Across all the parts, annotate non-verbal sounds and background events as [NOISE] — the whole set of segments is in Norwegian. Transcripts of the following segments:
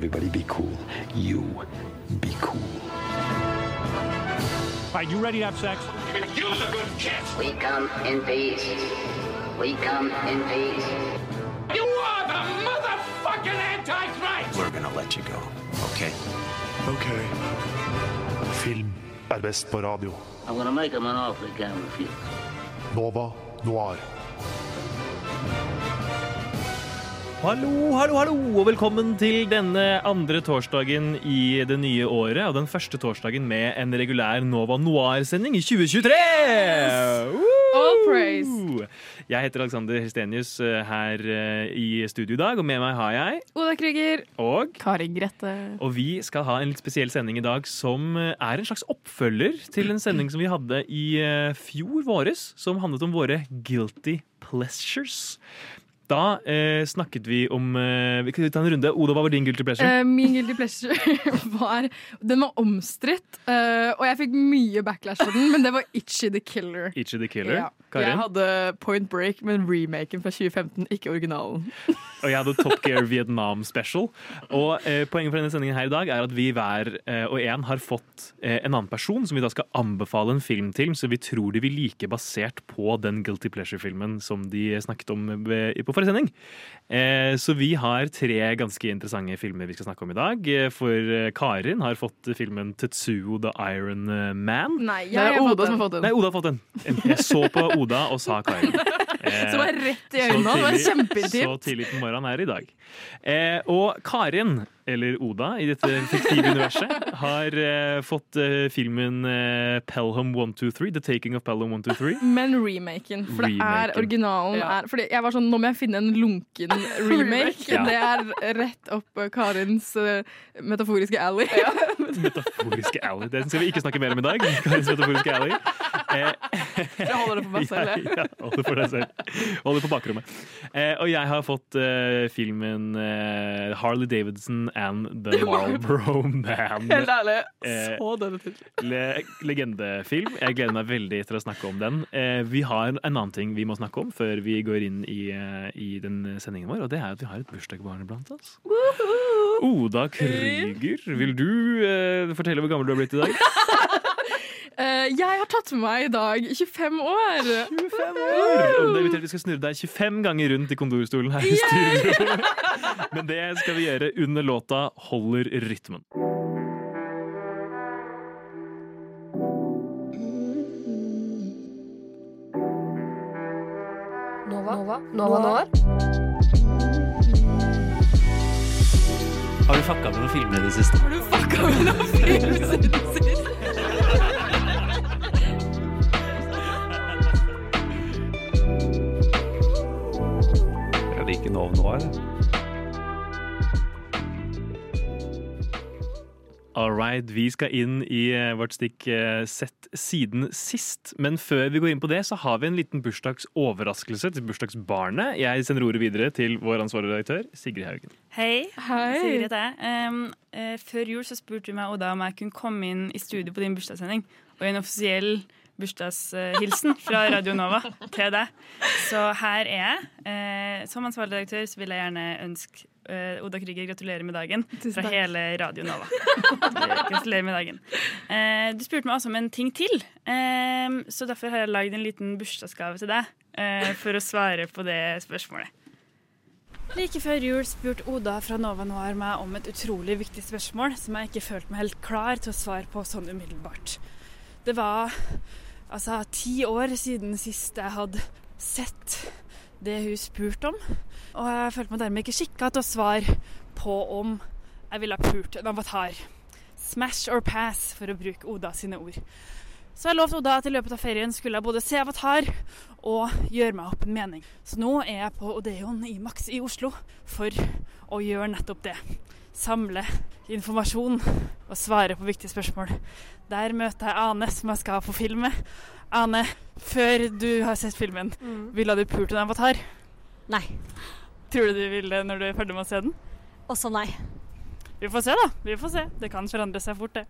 Everybody be cool. You be cool. All right, you ready to have sex? We come in peace. We come in peace. You are the motherfucking Antichrist! We're gonna let you go, okay? Ok. Film er best på radio. I'm gonna make him an offer he can't refuse. Nova Noir. Hallo, hallo, hallo, og velkommen til denne andre torsdagen i det nye året. Og den første torsdagen med en regulær Nova Noir-sending i 2023! Yes! All praise. Jeg heter Alexander Hestenius eh, her eh, i studio i dag, og med meg har jeg Oda Krüger. og Kari Grette. og vi skal ha en litt spesiell sending i dag som eh, er en slags oppfølger til en sending som vi hadde i fjor våres, som handlet om våre guilty pleasures. Da eh, snakket vi om eh, Vi kan ta en runde. Oda, hva var din guilty pleasure? Eh, min guilty pleasure [LAUGHS] var Den var omstridt, eh, og jeg fikk mye backlash for den, men det var Itchy the Killer. Itchy the Killer. Ja. Karin? Jeg hadde Point Break, men remaken fra 2015, ikke originalen. Og jeg hadde Top Gear Vietnam Special. Og eh, Poenget for denne sendingen her i dag er at vi hver eh, og en har fått eh, en annen person som vi da skal anbefale en film til, så vi tror de vil like basert på den Guilty Pleasure-filmen som de snakket om på forrige sending. Eh, så vi har tre ganske interessante filmer vi skal snakke om i dag. Eh, For eh, Karin har fått filmen Tetsuo the Iron Man. Nei, Det er Oda som har fått den. Nei, Oda har fått den. Jeg så på Oda og sa Karin. [LAUGHS] Eh, Som var rett i så øynene. Det var kjempeintimt. Så tidlig på morgenen er det i dag. Eh, og Karin, eller Oda i dette fiktive universet, har uh, fått uh, filmen uh, Pelham 123, The Taking of Pelham 123. Men remaken. For det er originalen Ja. er Fordi jeg var sånn, Nå må jeg finne en lunken [LAUGHS] remake. Ja. Det er rett opp Karins metaforiske alley. Metaforiske alley. Det skal vi ikke snakke mer om i dag. Karins metaforiske alley. Eh, Jeg holder det for meg selv. [LAUGHS] jeg. Ja, ja, hold for deg selv. Holder på bakrommet. Eh, og jeg har fått eh, filmen eh, Harley Davidson and The [LAUGHS] Marlboro Man. Helt ærlig, så denne tittelen. Le legendefilm. Jeg gleder meg veldig til å snakke om den. Vi har en annen ting vi må snakke om før vi går inn i, i den sendingen vår, og det er at vi har et bursdagsbarn blant oss. Oda Krüger, vil du eh, fortelle hvor gammel du har blitt i dag? Uh, [LAUGHS] jeg har tatt med meg i dag 25 år. 25 år! Og det betyr at vi skal snurre deg 25 ganger rundt i kondorstolen her i studio. [LAUGHS] Men det skal vi gjøre under låta 'Holder rytmen'. Nova? Nova? Nova Noir? Har du fucka med noen filmer i det siste? Har du fucka med noen film det siste? Jeg liker Nov Noir. All right, vi skal inn i eh, vårt stikk eh, sett siden sist. Men før vi går inn på det, så har vi en liten bursdagsoverraskelse til bursdagsbarnet. Jeg sender ordet videre til vår ansvarlige redaktør, Sigrid Haugen. Hei. Hei. Sigrid heter jeg. Um, uh, før jul så spurte du meg Oda, om jeg kunne komme inn i studio på din bursdagssending og en offisiell bursdagshilsen fra Radio Nova til deg. Så her er jeg. Uh, som ansvarlig redaktør så vil jeg gjerne ønske eh, Oda Krüger gratulerer med dagen fra hele Radio Nova. [LAUGHS] Gratulerer med dagen. Uh, du spurte meg også om en ting til, uh, så derfor har jeg lagd en liten bursdagsgave til deg for å svare på det spørsmålet. Like før jul spurte Oda fra Nova Noir meg om et utrolig viktig spørsmål som jeg ikke følte meg helt klar til å svare på sånn umiddelbart. Det var altså ti år siden sist jeg hadde sett det hun spurte om, og jeg følte meg dermed ikke skikka til å svare på om jeg ville ha pult en avatar. Smash or pass, for å bruke Oda sine ord. Så jeg lovte Oda at i løpet av ferien skulle jeg både se Avatar og gjøre meg opp en mening. Så nå er jeg på Odeon i Max i Oslo for å gjøre nettopp det. Samle informasjon og svare på viktige spørsmål. Der møter jeg Ane, som jeg skal på film med. Ane, før du har sett filmen, ville du pult en avatar? Nei. Tror du du vil det når du er ferdig med å se den? Også nei. Vi får se, da. Vi får se. Det kan forandre seg fort, det.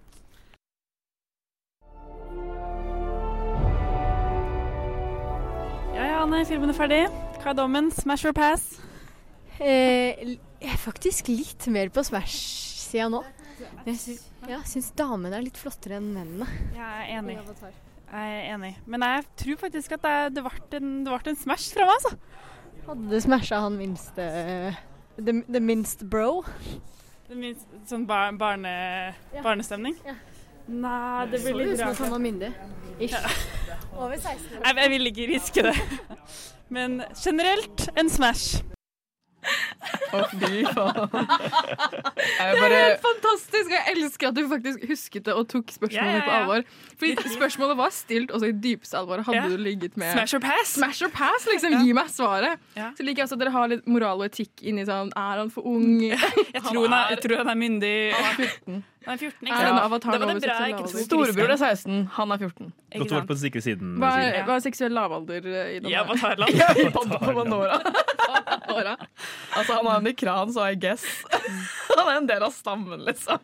Ja ja, Anne. Filmen er ferdig. Hva er dommen? Smash or pass? Eh, jeg er faktisk litt mer på Smash-sida nå. Jeg syns, ja, syns damene er litt flottere enn mennene. Jeg er enig. Jeg er enig. Men jeg tror faktisk at det ble en, en Smash fra meg, altså. Hadde du smasha han minste the, the minst bro? Det minst, sånn bar, barne, barnestemning. Nei, det blir litt ut som rart. at han var myndig. Ish. Over 16 år. Jeg, jeg vil ikke riske det. Men generelt en Smash. Å, fy faen. [LAUGHS] Det er bare helt fantastisk! Jeg elsker at du faktisk husket det og tok spørsmålet Ja, ja, mitt på alvor. Fordi [LAUGHS] spørsmålet var stilt også i dypeste alvor. Hadde Ja. du ligget med Smash or pass? Smash or pass, liksom. Gi meg svaret. Ja. Så liker jeg også at dere har litt moral og etikk inni sånn Er han for ung? [LAUGHS] Jeg tror han er, jeg tror han er myndig. Han er 14. Han er 14 ikke Er sant? en avatar Da var det bra jeg ikke tok Storebror er 16, han er 14. Ikke Godt å være sant? på den sikre siden. Hva er, hva er seksuell lavalder eh, i den Ja, her? Avatarland. På, på Manora. Altså, han har en ikran, så I guess. [LAUGHS] Han er en del av stammen, liksom.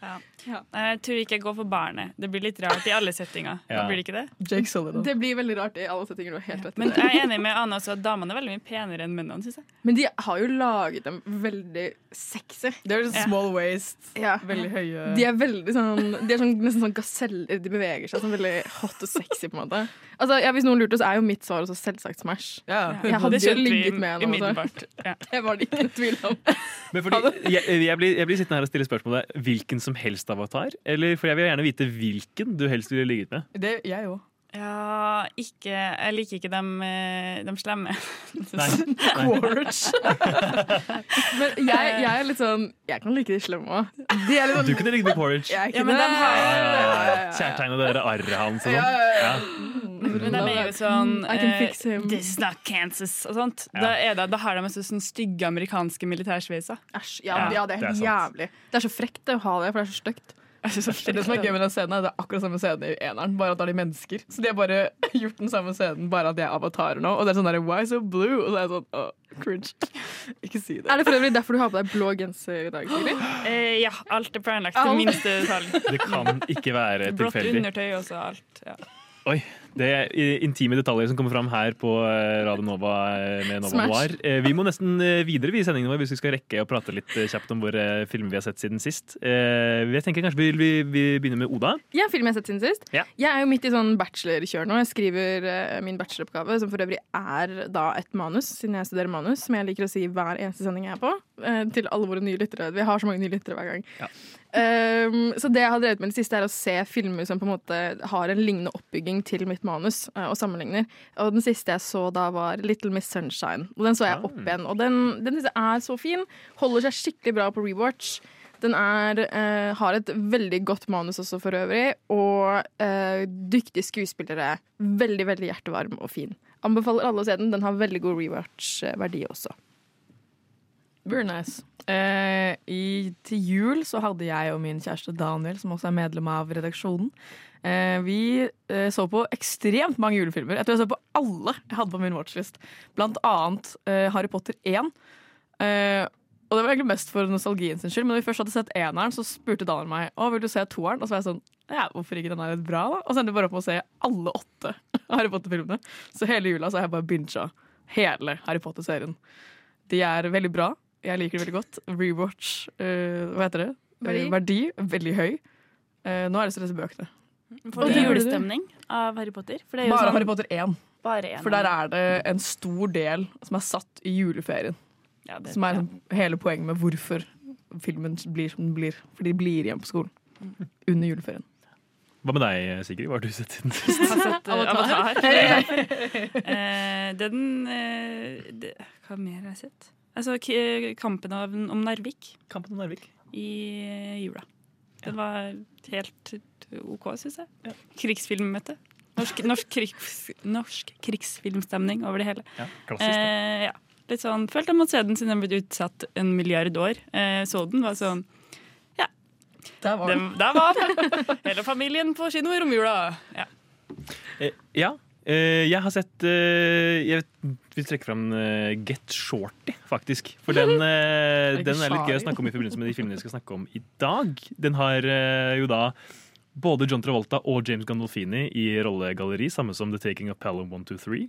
Ja. Jeg tror ikke jeg går for barnet. Det blir litt rart i alle settinger. Ja. Blir det ikke det? Jake Sullivan. Det blir veldig rart i alle settinger. Du har helt rett. Men jeg er enig med Anne også at damene er veldig mye penere enn mennene, Synes jeg. Men de har jo laget dem veldig sexy. Det er Ja. small waist, Ja. veldig høye De er veldig sånn De er sånn, nesten sånn gaseller. De beveger seg sånn veldig hot og sexy, på en måte. Altså, ja, Hvis noen lurte, så er jo mitt svar også selvsagt Smash. Ja. Jeg hadde jo ligget med henne. Altså. umiddelbart. Ja. [LAUGHS] Det var det ikke tvil om. Men fordi, jeg, jeg, blir, jeg blir sittende her og stille spørsmålet hvilken som helst avatar. Eller, for jeg vil gjerne vite hvilken du helst ville ligget med. Det, jeg òg. Ja, ikke Jeg liker ikke dem, eh, dem slemme. [LAUGHS] Nei. [LAUGHS] [LAUGHS] Men jeg, jeg er litt sånn Jeg kan like de slemme òg. De er Du sånn kunne like er ikke Ja, men de har- Ja, ja. Kjærtegnet det der arret hans og sånn. ja, ja. Ja. Men de er jo sånn I can fix him. This is not Kansas og sånt. Ja. Da, er det, da har de så, sånn stygge amerikanske militærsveiser. Æsj. Ja, Ja, ja, det er det er helt jævlig. Det er så frekt å ha det, for det er så stygt. Det som er gøy med den scenen, er det er akkurat samme scene i eneren, bare at da er de mennesker. Så de har bare [LAUGHS] gjort den samme scenen, bare at de er avatarer nå. Og det er sånn der, why so blue? Og så er jeg sånn, åh, cringe. [LAUGHS] Ikke si det. Er det for øvrig derfor du har på deg blå genser i dag? Sigrid? [GASPS] Eh, ja, alt er planlagt til minste detalj. Det kan ikke være Blått tilfeldig. undertøy også. Alt. Ja. Oi, det er intime detaljer som kommer fram her på eh, Radio Nova eh, med Nova. Noir. Eh, Vi må nesten videre i sendingen vår hvis vi skal rekke å prate litt kjapt om våre filmer vi har sett siden sist. Jeg tenker kanskje vi, vi, vi begynner med Oda. Ja, film jeg har sett siden sist. Ja. Jeg er jo midt i sånn bachelorkjør nå. Jeg skriver min bacheloroppgave, som for øvrig er da et manus, siden jeg studerer manus, som jeg liker å si hver eneste sending jeg er på. til alle våre nye lyttere. Vi har så mange nye lyttere hver gang. Ja. Um, så det jeg har drevet med i det siste, er å se filmer som på en måte har en lignende oppbygging til mitt manus, uh, og sammenligner. Og den siste jeg så da, var Little Miss Sunshine. Og den så jeg opp igjen. Og den, den er så fin. Holder seg skikkelig bra på rewatch. Den er, uh, har et veldig godt manus også for øvrig, og uh, dyktige skuespillere. Veldig, veldig hjertevarm og fin. Anbefaler alle å se den. Den har veldig god rewatch-verdi også. Very nice. Eh, i, til jul så hadde jeg og min kjæreste Daniel, som også er medlem av redaksjonen, eh, vi eh, så på ekstremt mange julefilmer. Jeg tror jeg så på alle jeg hadde på min watchlist. Blant annet eh, Harry Potter 1. Eh, og det var egentlig mest for nostalgien sin skyld, men når vi først hadde sett eneren, så spurte Daniel meg å, vil du se toeren. Og så var jeg sånn ja, hvorfor ikke den er litt bra, da? Og så endte vi bare opp med å se alle åtte [LAUGHS] Harry Potter-filmene. Så hele jula så har jeg bare bincha hele Harry Potter-serien. De er veldig bra. Jeg liker det veldig godt. Rewatch, uh, hva heter det? Verdi. Eh, Verdi. Veldig høy. Uh, nå er det så disse bøkene. Får Og du julestemning av Harry Potter? For det er jo Bare sånn, Harry Potter 1. bare en For der er det en stor del som er satt i juleferien. ja, det, Som er ja. liksom hele poenget med hvorfor filmen blir som den blir. For de blir igjen på skolen under juleferien. Hva med deg, Sigrid? Hva har du sett siden sist? Jeg har sett uh, Avatar. [LAUGHS] Eh, den uh, det, Hva mer har jeg sett? Altså, k Kampen om Narvik Kampen om Narvik. i eh, jula. Den var helt OK, syns jeg. Ja. Krigsfilmmøte. Norsk, norsk, krigs, norsk krigsfilmstemning over det hele. Ja, klassisk. Eh, ja. Litt sånn, Følte jeg måtte se den siden den ble utsatt en milliard år. Eh, så den, var sånn Der var den, Der var den! [LAUGHS] Hele familien på kino i romjula. Ja. Eh, ja. Eh, jeg har sett eh, Jeg vet, vil trekke fram eh, Get Shorty, faktisk. For den, [LAUGHS] eh, den er litt gøy å snakke om i forbindelse med de filmene vi skal snakke om i dag. Den har eh, jo da både John Travolta og James Gandolfini i rollegalleri, samme som The Taking of Palom 123.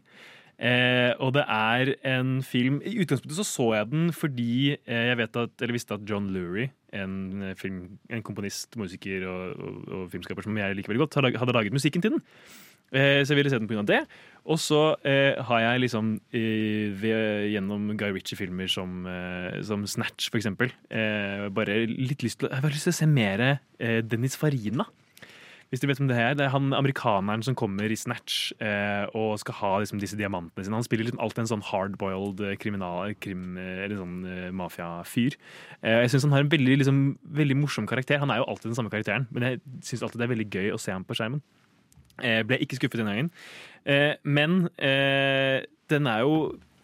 Eh, og det er en film I utgangspunktet så så jeg den fordi eh, jeg vet at, eller visste at John Lurie, en, film, en komponist, musiker og, og, og filmskaper som jeg liker veldig godt, hadde laget musikken til den. Eh, så jeg ville se den pga. det. Og så eh, har jeg liksom eh, ved, gjennom Guy Ritchie-filmer som, eh, som Snatch, for eksempel, eh, bare litt lyst til, jeg har lyst til å se mer eh, Dennis Farina. Hvis du vet om det her, det er han amerikaneren som kommer i Snatch eh, og skal ha liksom, disse diamantene sine. Han spiller liksom alltid en sånn hardboiled kriminal, krim, eller sånn mafiafyr. Jeg syns han har en veldig, liksom, veldig morsom karakter. Han er jo alltid den samme karakteren, men jeg syns alltid det er veldig gøy å se ham på skjermen. Eh, ble ikke skuffet denne gangen. Eh, men eh, den er jo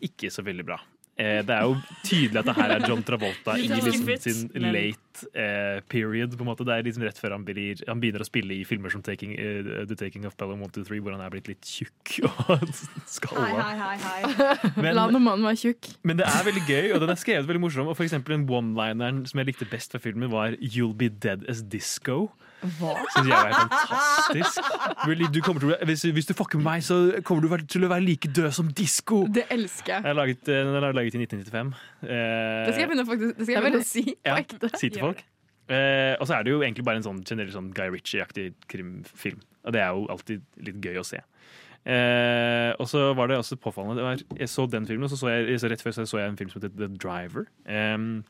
ikke så veldig bra. Eh, det er jo tydelig at det her er John Travolta i liksom sin late eh, period. på en måte. Det er liksom rett før han, blir, han begynner å spille i filmer som Taking, uh, The Taking of Pelham 1, 2, 3, hvor han er blitt litt tjukk [LAUGHS] og skalla. hei, hei. Men- La nå mannen være tjukk. Men det er veldig gøy, og den er skrevet veldig morsom. Og for eksempel en one-lineren som jeg likte best fra filmen, var 'You'll be dead as disco'. Hva? Synes jeg er fantastisk. Really, Du kommer til, å- hvis, hvis du fucker med meg, så kommer du til å være like død som disko. Det elsker jeg. Den har laget, eh, Den er laget i 1995. Eh, Det skal jeg begynne, faktisk, det skal jeg begynne å si på ja, ekte. Si til folk. Eh, og så er det jo egentlig bare en sånn generell sånn Guy Ritchie-aktig krimfilm. Og det er jo alltid litt gøy å se. Eh, og så var det også påfallende det var, Jeg så den filmen, og så så jeg, så rett før så så jeg en film som heter The Driver. Em,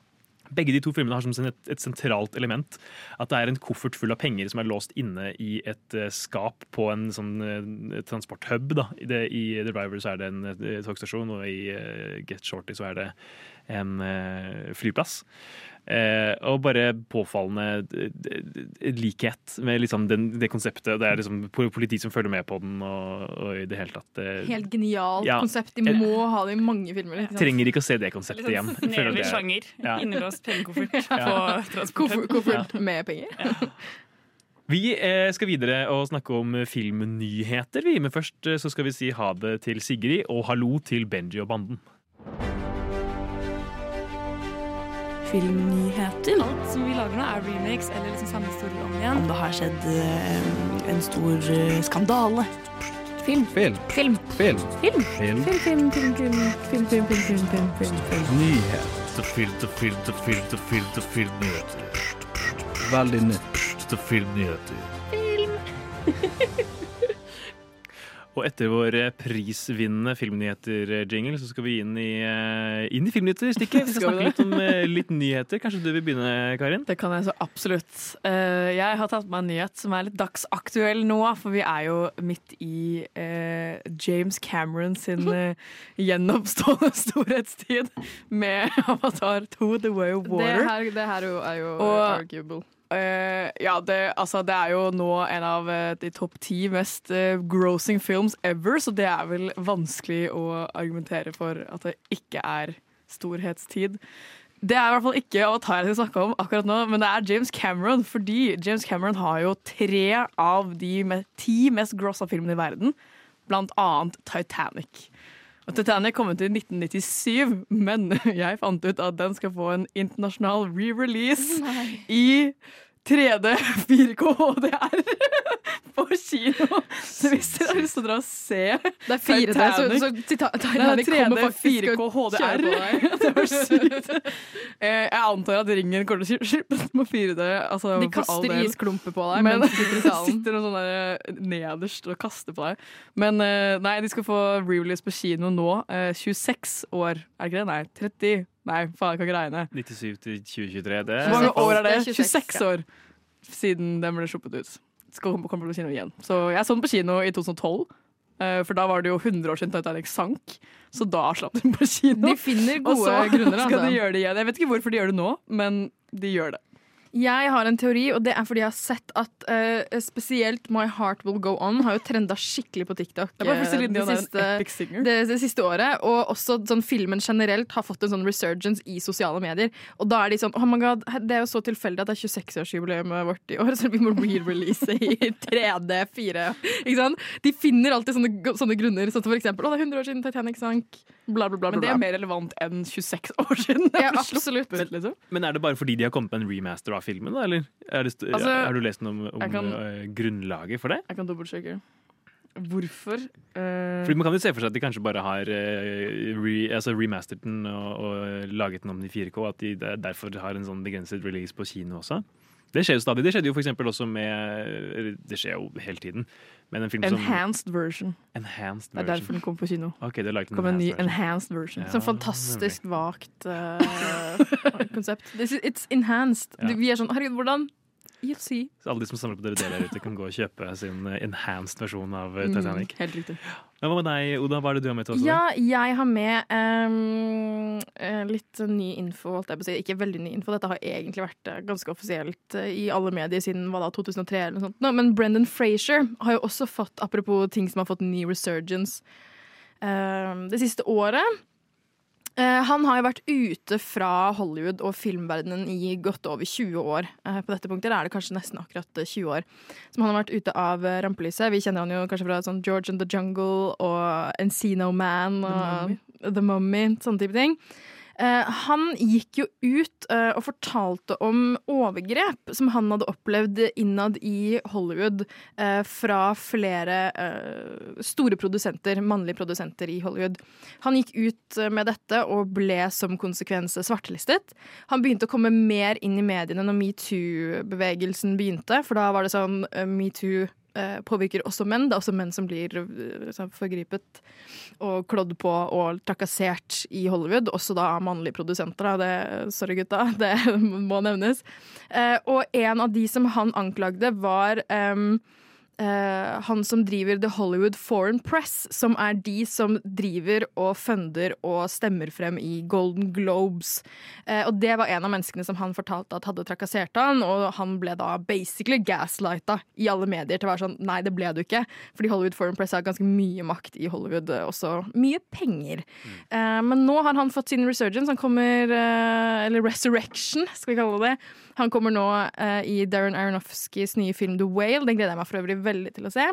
begge de to filmene har som et, et sentralt element at det er en koffert full av penger som er låst inne i et uh, skap på en sånn uh, transporthub. Da. Det, I The Driver så er det en uh, togstasjon, og i Get Shorty så er det en flyplass. Eh, og bare påfallende eh, eh, likhet med liksom den, det konseptet. Det er liksom politi som følger med på den, og, og i det hele tatt Helt genialt Ja. konsept. De må ha det i mange filmer. Ikke? Trenger ikke å se det konseptet igjen. Snevre er- sjanger. Ja. Innelåst pengekoffert [LAUGHS] Ja. Koffert, med penger. Vi eh, skal videre og snakke om filmnyheter, vi. Men først så skal vi si ha det til Sigrid, og hallo til Benji og banden. Filmnyheter. Alt som vi lager nå, er remakes eller liksom samme historie om igjen. Om det har skjedd eh, en stor eh, skandale. Film. Film. Film. Film. Film. Film. Film, film, film, film, film, film, film, film, film, film, film. Nyheter. Film filter, film filter, film film filmnyheter. Veldig nytt Filmnyheter. filmnyheter. Og etter vår eh, prisvinnende filmnyheter-jingle, så skal vi inn i, eh, inn i filmnyheter-stikket. Vi skal snakke litt om eh, litt nyheter. Kanskje du vil begynne, Karin? Det kan jeg så absolutt. Eh, jeg har tatt med en nyhet som er litt dagsaktuell nå, for vi er jo midt i eh, James Cameron sin gjennomstående [LAUGHS] gjenoppstående storhetstid med [LAUGHS] Avatar 2 The Way of Det Water. her, det her er jo, er jo Og- arguable. Eh, ja, det, altså, det er jo nå en av eh, de topp ti mest uh, grossing films ever, så det er vel vanskelig å argumentere for at det ikke er storhetstid. Det er i hvert fall ikke Avatar jeg skal snakke om akkurat nå, men det er James Cameron. Fordi James Cameron har jo tre av de me ti mest grossa filmene i verden, blant annet Titanic. Og Titanic kom ut i 1997, men [LAUGHS] jeg fant ut at den skal få en internasjonal re-release i 3D 4K HDR på kino. Så hvis dere har lyst til å dra og se Det er 4D, så, så Tita- Titanic kommer faktisk 4K HDR. [LAUGHS] Det var sykt. Eh, Jeg antar at ringen kommer til å slippe på 4D. Altså, De kaster isklumper på deg Men mens du sitter i salen. [LAUGHS] sitter noen sånne nederst og kaster på deg. Men eh, nei, de skal få re-release på kino nå. eh, 26 år, er det ikke det? Nei, 30. Nei, faen, jeg kan ikke regne. 97 til 2023. Det Hvor mange år er det? Det er 26, 26 år siden den ble sluppet ut. Skal komme, komme på kino igjen. Så jeg så den på kino i 2012. eh, For da var det jo 100 år siden Titanic sank, så da slapp den på kino. De finner Og gode så grunner, skal altså. de gjøre det igjen. Jeg vet ikke hvorfor de gjør det nå, men de gjør det. Jeg har en teori, og det er fordi jeg har sett at uh, spesielt My Heart Will Go On har jo trenda skikkelig på TikTok Det det, siste, det, det siste året. Og også sånn filmen generelt har fått en sånn resurgence i sosiale medier. Og da er de sånn Oh my god, det er jo så tilfeldig at det er 26-årsjubileet vårt i år, [LAUGHS] så vi må re-release i 3D, 4 Ikke sant? De finner alltid sånne, sånne grunner. Sånn for eksempel, å, det er 100 år siden Titanic sank. Bla, bla, bla. Men det er mer relevant enn 26 år siden. Ja, absolutt. Liksom. Men er det bare fordi de har kommet med en remaster av filmen, da? Eller er det Altså, har du lest noe om, om kan- uh, grunnlaget for det? Jeg kan dobbeltsjekke. Hvorfor? Uh... Fordi Man kan jo se for seg at de kanskje bare har uh, re, altså remastert den og, og laget den om i 4K. At de derfor har en sånn begrenset release på kino også. Det skjer jo stadig. Det skjedde jo for eksempel også med Det skjer jo hele tiden. Men en film som enhanced version. Enhanced Det er derfor den kom på kino. Okay, det kom en ny enhanced version. Ja, Sånn fantastisk vagt uh, [LAUGHS] konsept. This is, it's enhanced. Ja. Vi er sånn Herregud, hvordan? You'll see. Så alle de som samler på DVD der ute, kan gå og kjøpe sin eh, enhanced versjon av Titanic. Mm, Titanic. helt riktig. Men hva med deg, Oda? Hva er det du har med til oss? Ja, jeg har med eh, litt ny info, holdt jeg på å si. Ikke veldig ny info, dette har egentlig vært eh, ganske offisielt eh, i alle medier siden hva da, 2003 eller noe sånt. Nå, men Brendan Frazier har jo også fått, apropos ting som har fått ny resurgence um, det siste året. Eh, han har jo vært ute fra Hollywood og filmverdenen i godt over 20 år. Eh, på dette punktet er det kanskje nesten akkurat eh, 20 år som han har vært ute av eh, rampelyset. Vi kjenner han jo kanskje fra sånn George and the Jungle og Encino Man og The Mummy, sånne type ting. Eh, han gikk jo ut eh, og fortalte om overgrep som han hadde opplevd innad i Hollywood eh, fra flere store produsenter, mannlige produsenter i Hollywood. Han gikk ut med dette og ble som konsekvens svartelistet. Han begynte å komme mer inn i mediene når metoo-bevegelsen begynte, for da var det sånn metoo påvirker også menn. Det er også menn som blir eh, sånn forgripet og klådd på og trakassert i Hollywood. Også da av mannlige produsenter. Det, sorry, gutta, [LAUGHS] det må nevnes. Eh, og en av de som han anklagde, var em, eh, han som driver The Hollywood Foreign Press, som er de som driver og funder og stemmer frem i Golden Globes. Uh, og det var en av menneskene som han fortalte at hadde trakassert han, og han ble da basically gaslighta i alle medier til å være sånn nei, det ble du ikke. Fordi Hollywood Foreign Press har ganske mye makt i Hollywood, eh, også mye penger. Eh, men nå har han fått sin resurgence, han kommer Eller resurrection, skal vi kalle det. Han kommer nå uh, i Darren Aronofskys nye film The Whale. Den gleder jeg meg for øvrig veldig til å se.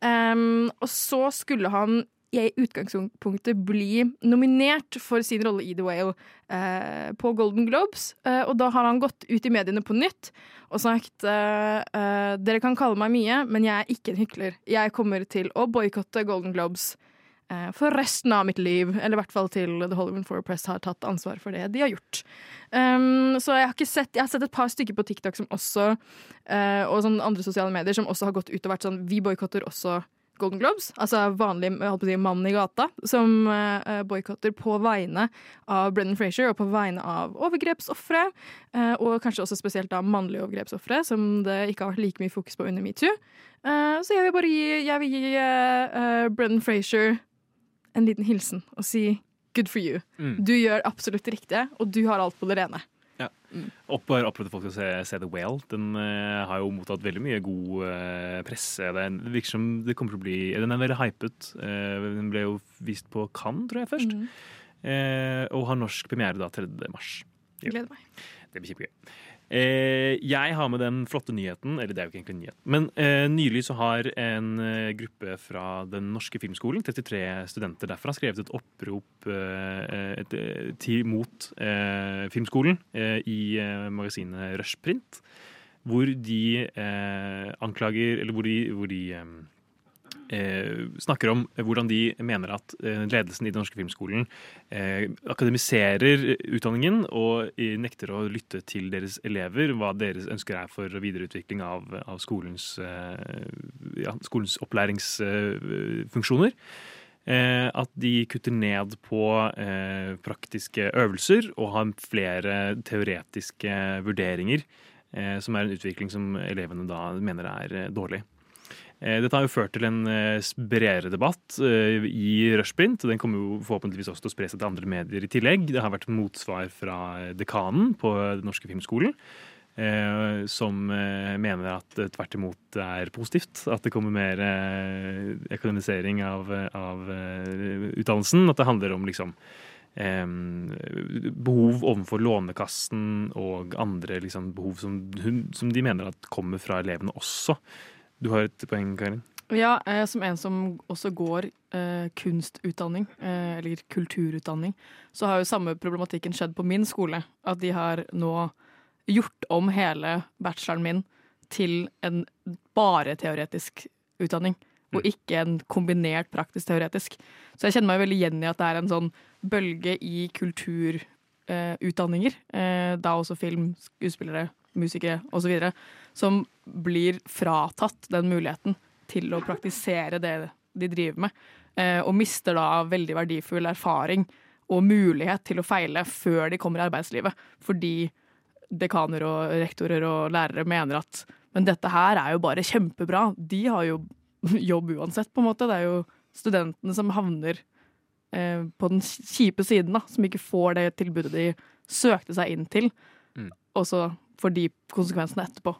Um, og så skulle han i utgangspunktet bli nominert for sin rolle i The Whale uh, på Golden Globes. Uh, og da har han gått ut i mediene på nytt og sagt Dere kan kalle meg mye, men jeg er ikke en hykler. Jeg kommer til å boikotte Golden Globes for resten av mitt liv. Eller i hvert fall til The Hollywood Foreign Press har tatt ansvar for det de har gjort. Um, så jeg har sett Jeg har sett et par stykker på TikTok som også eh, og sånn andre sosiale medier som også har gått ut og vært sånn Vi boikotter også Golden Globes. Altså vanlig si, mann i gata som uh, boikotter på vegne av Brendan Frazier og på vegne av overgrepsofre. eh, og kanskje også spesielt da mannlige overgrepsofre, som det ikke har vært like mye fokus på under metoo. Uh, så jeg vil bare gi, jeg vil gi eh, eh, Brendan Frazier en liten hilsen og si good for you. Mm. Du gjør absolutt det riktige, og du har alt på det rene. Ja. Opp, bare oppfordrer folk til å se, se The Whale. Den uh, har jo mottatt veldig mye god uh, presse. Det, er- det virker som det kommer til å bli Den er veldig hypet. Uh, den ble jo vist på Cannes, tror jeg, først. Eh, og har norsk premiere da 3. mars. Ja. Gleder meg. Det blir kjempegøy. Eh, jeg har med den flotte nyheten, eller det er jo ikke egentlig en nyhet, men eh, nylig så har en eh, gruppe fra Den norske filmskolen, 33 studenter derfra, skrevet et opprop et, til, mot filmskolen i magasinet Rushprint, hvor de anklager Eller hvor de, hvor de snakker om hvordan de mener at eh, ledelsen i Den norske filmskolen eh, akademiserer utdanningen og eh, nekter å lytte til deres elever, hva deres ønsker er for videreutvikling av, av skolens, eh, ja, skolens opplæringsfunksjoner. Eh, at de kutter ned på eh, praktiske øvelser og har flere teoretiske vurderinger, eh, som er en utvikling som elevene da mener er eh, dårlig. Eh, Dette har jo ført til en eh, bredere debatt eh, i Rushprint. Den kommer jo forhåpentligvis også til å spre seg til andre medier i tillegg. Det har vært motsvar fra dekanen på Den norske filmskolen. Som mener at det tvert imot er positivt. At det kommer mer økonomisering av, av utdannelsen. At det handler om liksom eh, behov overfor Lånekassen og andre liksom, behov som, som de mener at kommer fra elevene også. Du har et poeng, Karin? Ja, eh, som en som også går eh, kunstutdanning, eh, eller kulturutdanning, så har jo samme problematikken skjedd på min skole. At de har nå gjort om hele bacheloren min til en bare teoretisk utdanning. og ikke en kombinert praktisk-teoretisk. Så jeg kjenner meg veldig igjen i at det er en sånn bølge i kulturutdanninger, eh, da også film, skuespillere, musikere osv., som blir fratatt den muligheten til å praktisere det de driver med, eh, og mister da veldig verdifull erfaring og mulighet til å feile før de kommer i arbeidslivet, fordi dekaner og rektorer og lærere mener at men dette her er jo bare kjempebra. De har jo [LAUGHS] jobb uansett, på en måte. Det er jo studentene som havner eh, på den kjipe siden, da, som ikke får det tilbudet de søkte seg inn til. Mm. Og så får de konsekvensene etterpå.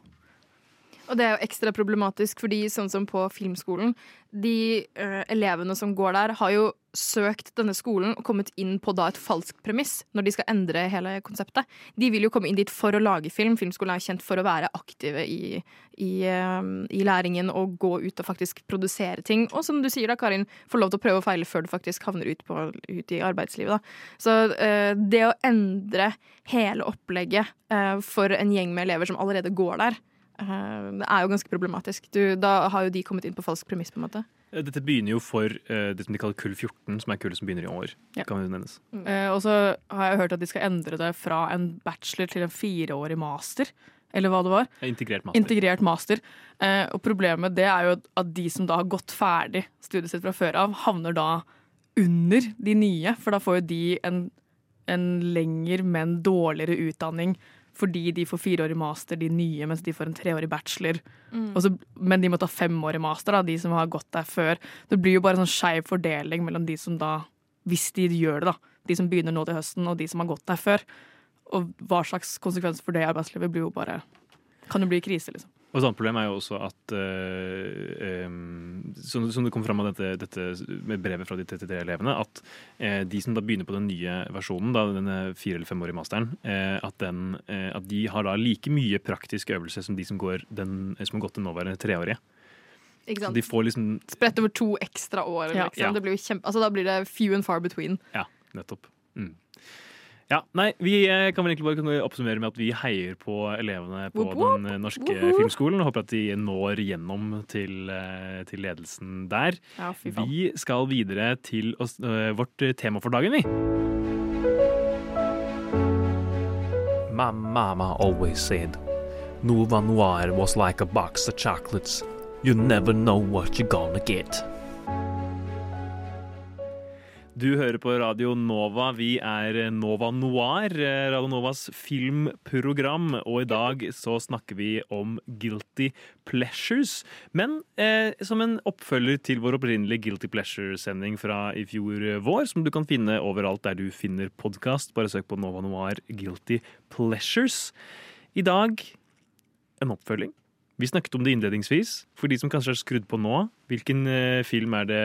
Og det er jo ekstra problematisk, fordi sånn som på filmskolen, de uh, elevene som går der, har jo søkt denne skolen og kommet inn på da et falskt premiss når de skal endre hele konseptet. De vil jo komme inn dit for å lage film. Filmskolen er kjent for å være aktive i, i, eh, i læringen og gå ut og faktisk produsere ting. Og som du sier da, Karin, få lov til å prøve og feile før du faktisk havner ut, på, ut i arbeidslivet. Da. Så uh, det å endre hele opplegget for en gjeng med elever som allerede går der, det er jo ganske problematisk. Du, da har jo de kommet inn på falsk premiss, på en måte. Eh, Dette begynner jo for uh, det som de kaller kull 14, som er kullet som begynner i år. Ja. Kan jo nevnes. Eh, og så har jeg hørt at de skal endre det fra en bachelor til en fireårig master. Eller hva det var. Integrert master. Integrert master. Uh, og problemet det er jo at de som da har gått ferdig studiet sitt fra før av, havner da under de nye. For da får jo de en, en lengre, men dårligere utdanning. Fordi de får fireårig master, de nye, mens de får en treårig bachelor. Mm. Så, men de må ta femårig master, da, de som har gått der før. Det blir jo bare en sånn skeiv fordeling mellom de som da, hvis de gjør det, da. De som begynner nå til høsten, og de som har gått der før. Og hva slags konsekvens for det i arbeidslivet blir jo bare Kan jo bli krise, liksom. Og Et annet problem er jo også at uh, um, som, som det kom fram av dette, dette med brevet fra de 33 elevene, at uh, de som da begynner på den nye versjonen, da, denne fire- eller femårige masteren, uh, at, den, at de har da like mye praktisk øvelse som de som, går den, som har gått den nåværende treårige. Ikke sant? Så de får liksom Spredt over to ekstra år. Ja. Liksom. Ja. Det blir jo kjempe, altså, da blir det few and far between. Ja, nettopp. Mm. Ja, nei, Vi eh, kan vel egentlig bare oppsummere med at vi heier på elevene på Woop, woop. den norske Woop. filmskolen. og Håper at de når gjennom til, eh, til ledelsen der. Ja, fy faen. Vi skal videre til oss, eh, vårt tema for dagen, vi. My mama always said, Nova Noir was like a box of chocolates. You never know what you're gonna get. Du hører på Radio Nova. Vi er Nova Noir, eh, Radio Novas filmprogram. Og i dag så snakker vi om Guilty Pleasures. Men eh, som en oppfølger til vår opprinnelige Guilty Pleasure-sending fra i fjor vår, som du kan finne overalt der du finner podkast. Bare søk på Nova Noir Guilty Pleasures. I dag en oppfølging. Vi snakket om det innledningsvis. For de som kanskje har skrudd på nå, hvilken eh, film er det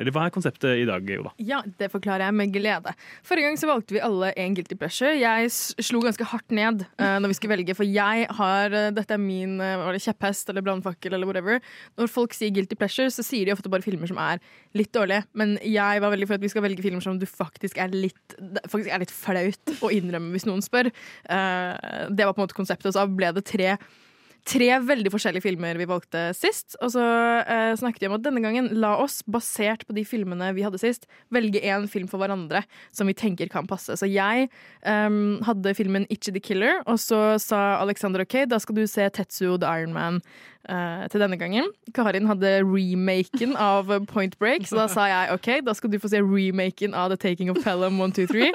Eller hva er konseptet i dag, Oda? Ja, det forklarer jeg med glede. Forrige gang så valgte vi alle en guilty pleasure. Jeg slo ganske hardt ned uh, [LAUGHS] når vi skulle velge, for jeg har eh, Dette er min var det kjepphest eller brannfakkel eller whatever. Når folk sier guilty pleasure, så sier de ofte bare filmer som er litt dårlige. Men jeg var veldig for at vi skal velge filmer som du faktisk er litt faktisk er litt flaut å innrømme hvis noen spør. Uh, det var på en måte konseptet, og så ble det tre tre veldig forskjellige filmer vi valgte sist. Og så eh, snakket vi om at denne gangen la oss, basert på de filmene vi hadde sist, velge én film for hverandre som vi tenker kan passe. Så jeg um, hadde filmen Itchy the Killer, og så sa Alexander OK, da skal du se Tetsuo the Iron Man til denne gangen. Karin hadde remaken av Point Break, så da sa jeg OK, da skal du få se remaken av The Taking of Pelham 1, 2, 3.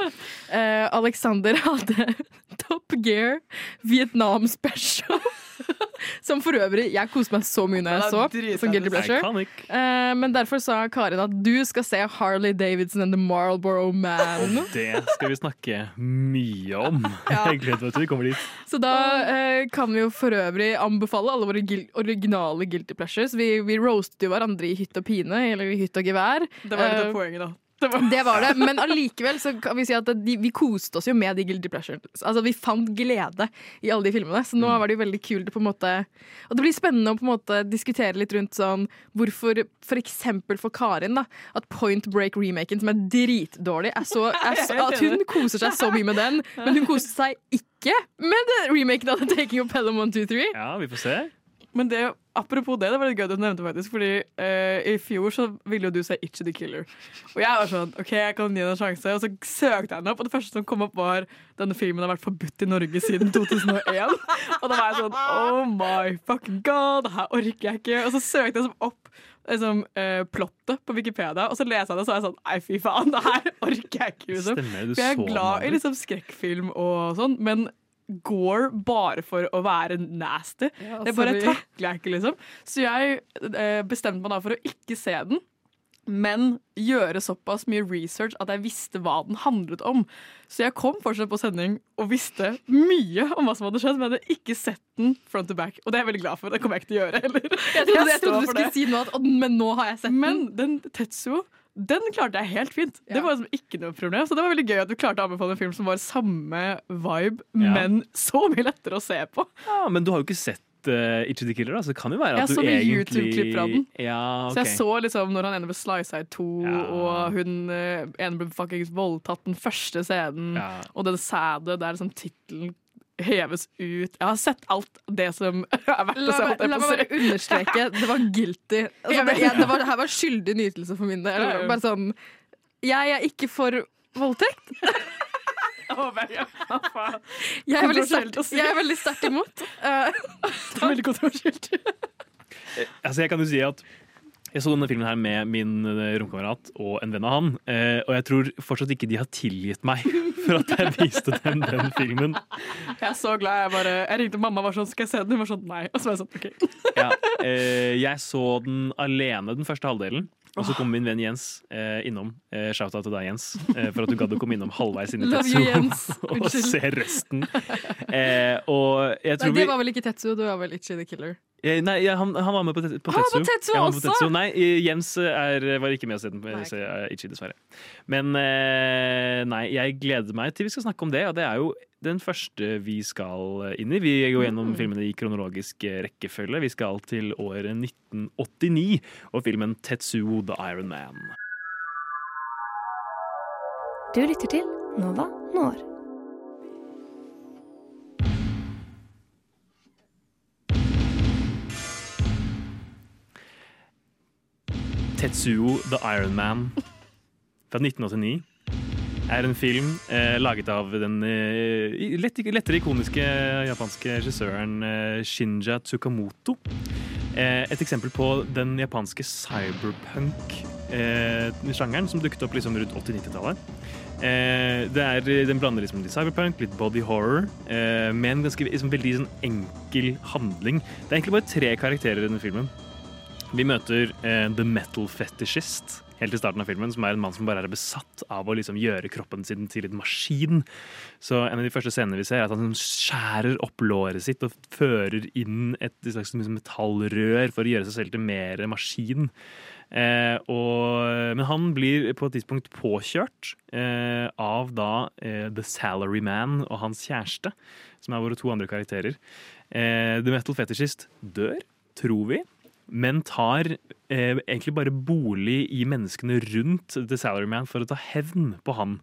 Eh, Alexander hadde [LAUGHS] Top Gear Vietnam Special. [LAUGHS] Som for øvrig jeg koste meg så mye når jeg så. Som guilty pleasure. Eh, men derfor sa Karin at du skal se Harley Davidson and The Marlboro Man. Og Det skal vi snakke mye om. Jeg gleder meg til vi kommer dit. Så da uh, kan vi jo for øvrig anbefale alle våre originale guilty pleasures. Vi, vi roastet jo hverandre i hytt og pine, eller i hytt og gevær. Det var litt Eh, av poenget, da. det var det, men allikevel så kan vi si at de, vi koste oss jo med de guilty pleasures. Altså Vi fant glede i alle de filmene, så nå var det jo veldig kult på en måte Og det blir spennende å på en måte diskutere litt rundt sånn hvorfor for eksempel for Karin da at Point Break-remaken, som er dritdårlig, er så, [LAUGHS] er så At hun koser seg så mye med den, men hun koser seg ikke med remaken av The Taking of Pelham 1, 2, 3. Ja, vi får se. Men det apropos det, det var litt gøy du nevnte faktisk, fordi uh, i fjor så ville jo du se Itchy the Killer. Og jeg var sånn OK, jeg kan gi den en sjanse. Og så søkte jeg den opp, og det første som kom opp, var denne filmen har vært forbudt i Norge siden 2001. og da var jeg sånn Oh my fucking god, det her orker jeg ikke. Og så søkte jeg sånn opp liksom, eh, plottet på Wikipedia, og så leser jeg det, og så er jeg sånn Nei, fy faen, det her orker jeg ikke. Liksom. Stemmer, For jeg er glad i liksom skrekkfilm og sånn, men Gore bare for å være nasty. Ja, det bare takler jeg ikke, liksom. Så jeg eh, bestemte meg da for å ikke se den. Men gjøre såpass mye research at jeg visste hva den handlet om. Så jeg kom fortsatt på sending og visste mye om hva som hadde skjedd, men jeg hadde ikke sett den front to back. Og det er jeg veldig glad for. Det kommer jeg ikke til å gjøre heller. Jeg trodde, jeg trodde du skulle si noe, men nå har jeg sett den. Men den Tetsuo den klarte jeg helt fint. Det var liksom ikke noe problem Så det var veldig gøy at du klarte å anbefale en film som var samme vibe, Ja. men så mye lettere å se på. Ja, men du har jo ikke sett uh, Itchy the Killer, da, så det kan jo være Jeg at du så mye YouTube-klipp fra den. Ja, Så jeg så liksom når han ene ble sliced i to, og hun uh, ene ble fuckings voldtatt den første scenen, og den sæde der liksom tittelen heves ut. Jeg har sett alt det som [LAUGHS] er verdt å La, se. holdt la meg bare understreke, [LAUGHS] det var guilty. Altså, det, jeg, det, var, det her var skyldig nytelse for min del. Bare sånn Jeg er ikke for voldtekt. Jeg er veldig sterkt jeg er veldig sterkt imot. Eh, [LAUGHS] Det er veldig kontroversielt. Altså, jeg kan jo si at jeg så denne filmen her med min eh, romkamerat og en venn av han, eh, og jeg tror fortsatt ikke de har tilgitt meg [LAUGHS] for at jeg viste dem den filmen. Jeg er så glad. Jeg bare Jeg ringte mamma og var sånn Skal jeg se den? Hun var sånn nei. Og så var jeg sånn OK. Ja, eh, jeg så den alene den første halvdelen. Og så kom min venn Jens eh, innom. Eh, Shout-out til deg, Jens, eh, for at du gadd å komme innom halvveis inn i Tetsuo [LAUGHS] og se resten. Eh, og jeg Nei, det var vel ikke Tetsuo, det var vel Itchy the Killer. Eh, Nei, ja, han, han var med på, på Han var Tetsu. på Tetsu Ja, han var også? Tetsu. Nei, eh, Jens er, var ikke med oss. Se, eh, Ichi, dessverre. Men eh, nei, jeg gleder meg til vi skal snakke om det, og det er jo den første vi skal inn i. Vi går gjennom Mm. filmene i kronologisk rekkefølge. Vi skal til året 1989 og filmen Tetsuo the Iron Man. Du lytter til Nova Når. Tetsuo the Iron Man fra 1989 er en film eh, laget av den eh, lett, lettere ikoniske japanske regissøren eh, Shinja Tsukamoto. Eh, et eksempel på den japanske cyberpunk-sjangeren som dukket opp liksom rundt 80-90-tallet. Eh, er, den blander liksom litt cyberpunk, litt body horror, eh, med en ganske liksom, veldig sånn, enkel handling. Det er egentlig bare tre karakterer i denne filmen. Vi møter eh, The Metal Fetishist helt i starten av filmen, som er en mann som bare er besatt av å liksom gjøre kroppen sin til en maskin. Så en av de første scenene vi ser, er at han skjærer opp låret sitt og fører inn et slags liksom metallrør for å gjøre seg selv til mer maskin. Eh, og, men han blir på et tidspunkt påkjørt eh, av da eh, The Salaryman og hans kjæreste, som er våre to andre karakterer. Eh, The Metal Fetishist dør, tror vi men tar eh, egentlig bare bolig i menneskene rundt The Salaryman for å ta hevn på han.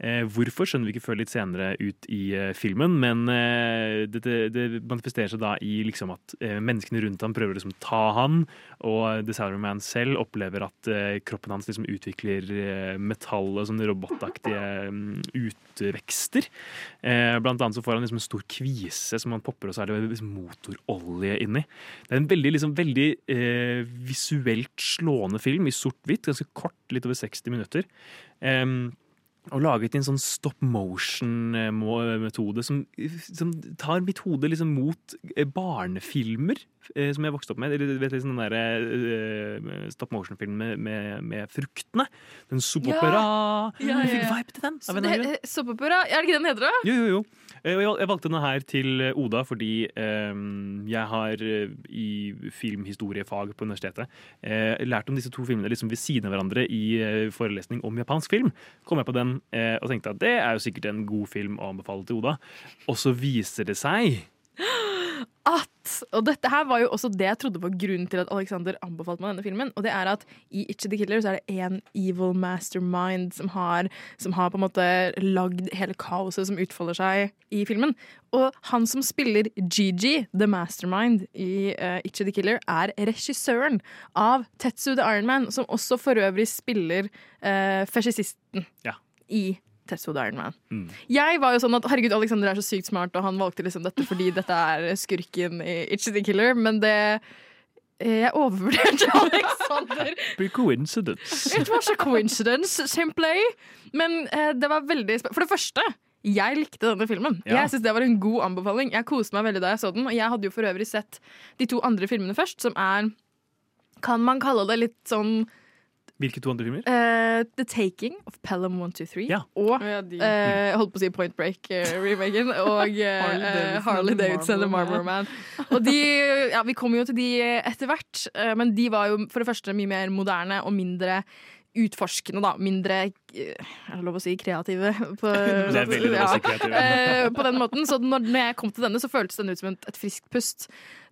Eh, hvorfor skjønner vi ikke før litt senere ut i eh, filmen, men eh, det, det, manifesterer seg da i liksom at menneskene rundt ham prøver å liksom ta han, og The Salaryman selv opplever at kroppen hans liksom utvikler metall og sånne robotaktige mm, utvekster. Blant annet så får han liksom en stor kvise som han popper, og så er det liksom motorolje inni. Det er en veldig, liksom, veldig eh, visuelt slående film i sort-hvitt, ganske kort, litt over 60 minutter. Em, og laget en sånn stop motion-metode som, som tar mitt hode liksom mot eh, barnefilmer eh, som jeg vokste opp med. Eller vet du, sånn der, eh, stop motion-filmen med, med, med fruktene. Den soppopera. Ja, ja, Jeg fikk ja. vibe til den. Av en eller annen Soppopera? Er det ikke den heter? da? Jo, jo, jo. Eh, Jeg valgte denne her til Oda fordi eh, jeg har eh, i filmhistoriefag på universitetet eh, lært om disse to filmene liksom ved siden av hverandre i eh, forelesning om japansk film. Kom jeg på den eh, og tenkte at det er jo sikkert en god film å anbefale til Oda. Og så viser det seg At Og dette her var jo også det jeg trodde var grunnen til at Alexander anbefalte meg denne filmen. Og det er at i Itchy the Killer så er det én evil mastermind som har, som har på en måte lagd hele kaoset som utfolder seg i filmen. Og han som spiller Gigi, the mastermind i uh, Itchy the Killer, er regissøren av Tetsu the Iron Man, som også for øvrig spiller uh, fascisisten Ja. I Tetsu the Iron Man. Mm. Jeg var jo sånn at herregud, Alexander er så sykt smart, og han valgte liksom dette fordi dette er skurken i Itchy the Killer, men det eh, Jeg overvurderte [LAUGHS] Alexander. Big coincidence. It was a coincidence, simply. Men eh, det var veldig For det første, jeg likte denne filmen. Ja. Jeg synes Det var en god anbefaling. Jeg koste meg veldig da jeg så den. Og jeg hadde jo for øvrig sett de to andre filmene først, som er Kan man kalle det litt sånn Hvilke to andre filmer? Uh, The Taking of Pelham 123 Ja. og Ja, de- uh, holdt på å si Point Break-remaken [LAUGHS] og eh, Harley Davidson og and the Marlboro Marlboro Man. Og de, ja, vi kom jo til de etter hvert, men de var jo for det første mye mer moderne og mindre utforskende, da. Mindre Er det lov å si kreative? På, [LAUGHS] Det er veldig lov å si kreative. Eh, på den måten. Så når, når jeg kom til denne, så føltes den ut som et, et friskt pust.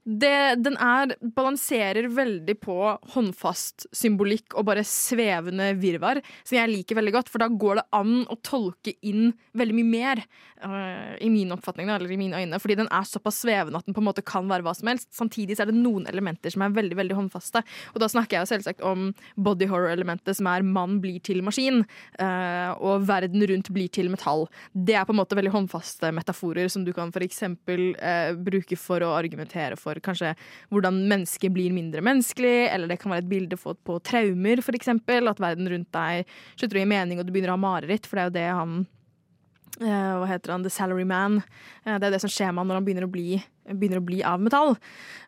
Det, den er, balanserer veldig på håndfast symbolikk og bare svevende virvar, som jeg liker veldig godt, for da går det an å tolke inn veldig mye mer, uh, i min oppfatning, eller i mine øyne, fordi den er såpass svevende at den på en måte kan være hva som helst. Samtidig er det noen elementer som er veldig veldig håndfaste, og da snakker jeg selvsagt om body horror-elementet, som er mann blir til maskin, uh, og verden rundt blir til metall. Det er på en måte veldig håndfaste metaforer som du kan for eksempel eh, bruke for å argumentere for kanskje hvordan mennesket blir mindre menneskelig, eller det kan være et bilde fått på traumer, for eksempel. At verden rundt deg slutter å gi mening, og du begynner å ha mareritt, for det er jo det han eh, hva heter han, The Salary Man. Eh, det er det som skjer med han når han begynner å bli, begynner å bli av metall.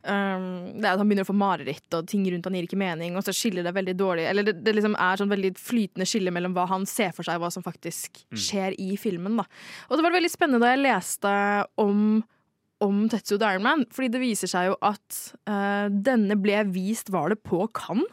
Um, det er at Han begynner å få mareritt, og ting rundt han gir ikke mening. Og så skiller det veldig dårlig Eller det, det liksom er sånn veldig flytende skille mellom hva han ser for seg, og hva som faktisk skjer i filmen. Da. Og det var veldig spennende da jeg leste om om Tetsu the fordi det viser seg jo at uh, denne ble vist Var det på Cannes?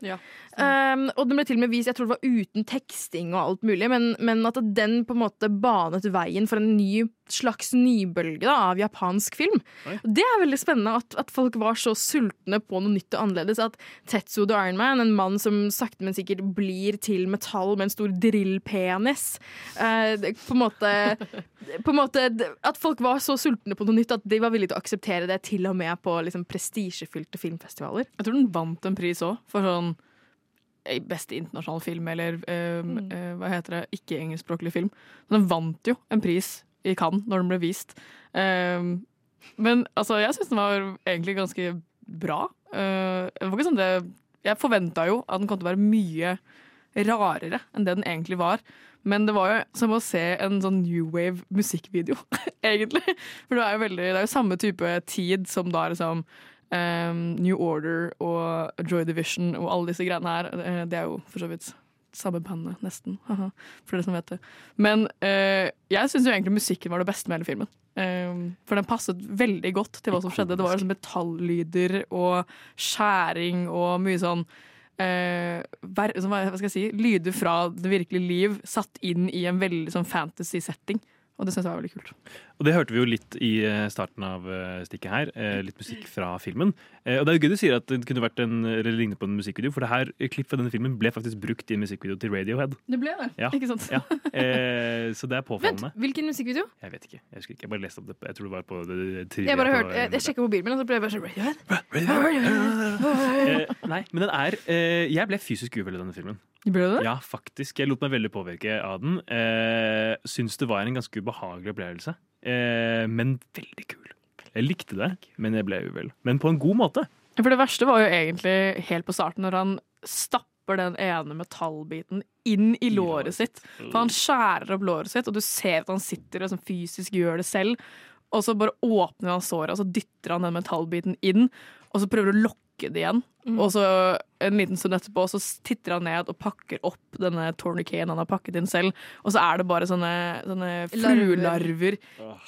Um, og den ble til og med vist, jeg tror det var uten teksting og alt mulig, men, men at den på en måte banet veien for en ny slags nybølge da, av japansk film. Oi. Det er veldig spennende at, at folk var så sultne på noe nytt og annerledes. At Tetsu the Iron Man, en mann som sakte, men sikkert blir til metall med en stor drillpenis eh, på en måte [LAUGHS] på en måte, At folk var så sultne på noe nytt at de var villige til å akseptere det til og med på liksom, prestisjefylte filmfestivaler. Jeg tror den vant en pris òg, for sånn beste internasjonale film, eller um, Mm. uh, hva heter det, ikke-engelskspråklig film. Men den vant jo en pris i Cannes når den ble vist. Um, men altså, jeg syns den var egentlig ganske bra. Uh, det var ikke sånn det Jeg forventa jo at den kom til å være mye rarere enn det den egentlig var. Men det var jo som å se en sånn new wave musikkvideo, [LAUGHS] egentlig. For det er jo veldig, det er jo samme type tid som da liksom um, New Order og Joy Division og alle disse greiene her. Eh, Det er jo for så vidt samme bandet, nesten. For dere som vet det. Men uh, jeg syns egentlig musikken var det beste med hele filmen. Um, for den passet veldig godt til hva som skjedde. Det var liksom metallyder og skjæring og mye sånn Uh, sånn, hva skal jeg si, lyder fra det virkelige liv satt inn i en veldig sånn fantasy-setting. Og det syns jeg var veldig kult. Og det hørte vi jo litt i eh, starten av eh, stikket her. eh, Litt musikk fra filmen. Og det er jo gøy du sier at det kunne vært en, eller lignet på en musikkvideo, for det her klippet klipp fra denne filmen ble faktisk brukt i en musikkvideo til Radiohead. Det ble det, Ja. ikke sant? Ja. Eh, så det er Vent, hvilken musikkvideo? Jeg vet ikke. Jeg husker ikke. Jeg bare leste opp det. Jeg tror det var på det, det, Jeg bare hørte, jeg, jeg sjekka mobilen min, og så ble jeg bare sånn Radiohead. Eh, nei, men den er eh, Jeg ble fysisk uvel i denne filmen. Ble du det? Ja, faktisk. Jeg lot meg veldig påvirke av den. Eh, syns det var en ganske ubehagelig opplevelse, men veldig kul. Jeg likte det, men jeg ble uvel. Men på en god måte. For det verste var jo egentlig helt på starten, når han stapper den ene metallbiten inn i låret sitt. For han skjærer opp låret sitt, og du ser at han sitter og sånn fysisk gjør det selv. Og så bare åpner han såret, og så dytter han den metallbiten inn, og så prøver du å lokke det igjen. Og så en liten stund etterpå så titter han ned og pakker opp denne tourniqueten han har pakket inn selv, og så er det bare sånne, sånne fluelarver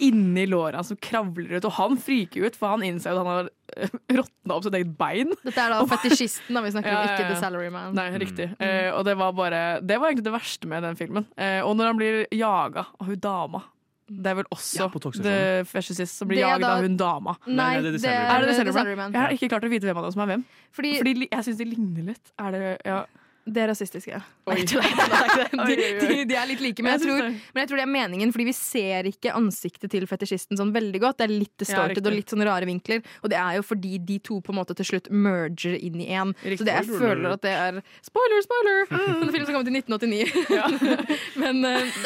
inni låra som kravler ut, og han friker ut, for han innser at han har eh, råtna opp sitt eget bein. Dette er da [LAUGHS] fetisjisten, da vi snakker Ja, om, ja, ikke. The Salary Man. Nei, riktig. Eh, og det var bare Det var egentlig det verste med den filmen. Uh, og når han blir jaga av hun dama Det er vel også Ja. The Fascist som blir jaget da- av hun dama. Nei, Nei, det er er? Salaryman. Jeg har ikke klart å vite hvem av dem som er hvem. Fordi, Fordi jeg syns de ligner litt. Er det ja. Det er rasistiske. Oi. Nei, er er [LAUGHS] De, de, de er litt like, men jeg, tror, men jeg tror det er meningen, fordi vi ser ikke ansiktet til fetisjisten sånn veldig godt. Det er litt Ja, distorted ja, og litt sånn rare vinkler. Og det er jo fordi de to på en måte til slutt merger inn i én. Så det jeg føler at det er Spoiler, spoiler! [LAUGHS] En film som kom ut i 1989. men eh,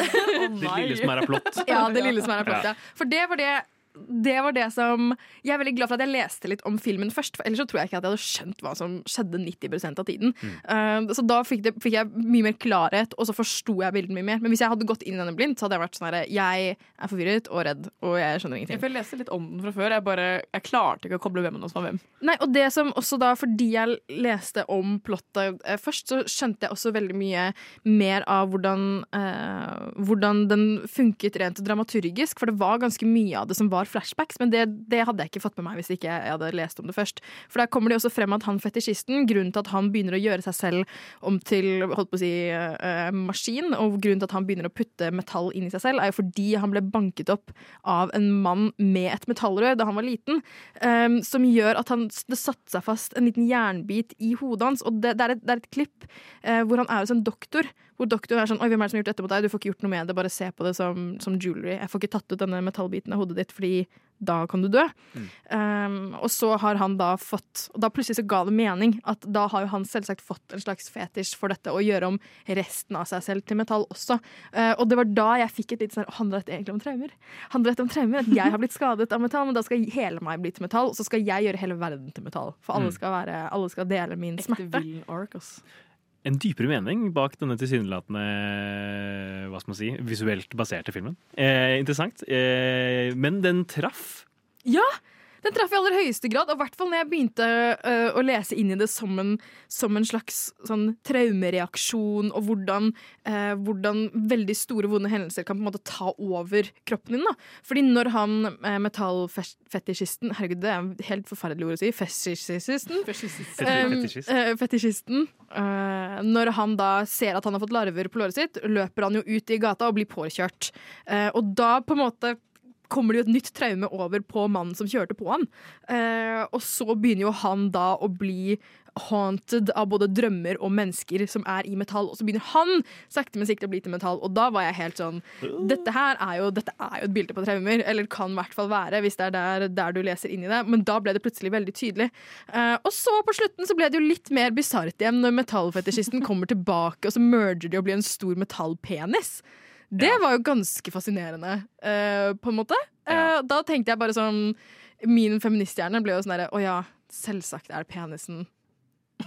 Det lille som er av plott. Ja, det lille som er av plott, Ja. ja. For det var det det var det som Jeg er veldig glad for at jeg leste litt om filmen først, for ellers så tror jeg ikke at jeg hadde skjønt hva som skjedde 90% av tiden. Uh, så da fikk, det, fikk jeg mye mer klarhet, og så forsto jeg bildet mye mer. Men hvis jeg hadde gått inn i denne blindt, så hadde jeg vært sånn herre Jeg er forvirret og redd, og jeg skjønner ingenting. Jeg føler jeg leste litt om den fra før. Jeg, bare, jeg klarte ikke å koble hvem av oss var hvem. Nei, og det som også da, fordi jeg leste om plottet uh, først, så skjønte jeg også veldig mye mer av hvordan, uh, hvordan den funket rent dramaturgisk, for det var ganske mye av det som var flashbacks, men det, det hadde jeg ikke fått med meg hvis ikke jeg hadde lest om det først. For der kommer det også frem at han fetisjisten, grunnen til at han begynner å gjøre seg selv om til holdt på å si eh, maskin, og grunnen til at han begynner å putte metall inn i seg selv, er jo fordi han ble banket opp av en mann med et metallrør da han var liten, um, som gjør at han, det satte seg fast en liten jernbit i hodet hans. Og det, det, er, et, det er et klipp eh, hvor han er hos en doktor, hvor doktor er sånn Oi, hvem er det som har gjort dette mot deg? Du får ikke gjort noe med det, bare se på det som, som jewelry. Jeg får ikke tatt ut denne metallbiten av hodet ditt, fordi da kan du dø. Um, og så har han da fått Og da plutselig så ga det mening at da har jo han selvsagt fått en slags fetisj for dette, å gjøre om resten av seg selv til metall også. Uh, og det var da jeg fikk et litt sånn Handler dette egentlig om traumer? Handler dette om traumer? At jeg har blitt skadet av metall, men da skal hele meg bli til metall, og så skal jeg gjøre hele verden til metall. For alle Mm. skal, være, alle skal dele min smerte. En dypere mening bak denne tilsynelatende hva skal man si, visuelt baserte filmen. Eh, interessant. Eh, men den traff. Ja! Den traff i aller høyeste grad, og i hvert fall når jeg begynte uh, å lese inn i det som en, som en slags sånn traumereaksjon, og hvordan, uh, hvordan veldig store, vonde hendelser kan på en måte ta over kroppen din. da. Fordi når han uh, metallfetisjisten Herregud, det er et helt forferdelig ord å si. Fetisjisten. Um, Fetisjist. fetisjisten. øh, når han da ser at han har fått larver på låret sitt, løper han jo ut i gata og blir påkjørt. Og da på en måte kommer det jo et nytt traume over på mannen som kjørte på han. Eh, og så begynner jo han da å bli haunted av både drømmer og mennesker som er i metall, og så begynner han sakte, men sikkert å bli til metall. Og da var jeg helt sånn Dette her er jo, er jo et bilde på traumer, eller kan i hvert fall være, hvis det er der, der du leser inn i det. Men da ble det plutselig veldig tydelig. Eh, og så på slutten så ble det jo litt mer bisart igjen når metallfetisjisten kommer tilbake, og så merger de og blir en stor metallpenis. Det var jo ganske fascinerende, uh, på en måte. Eh, da tenkte jeg bare sånn Min feministhjerne ble jo sånn derre Å ja, selvsagt er penisen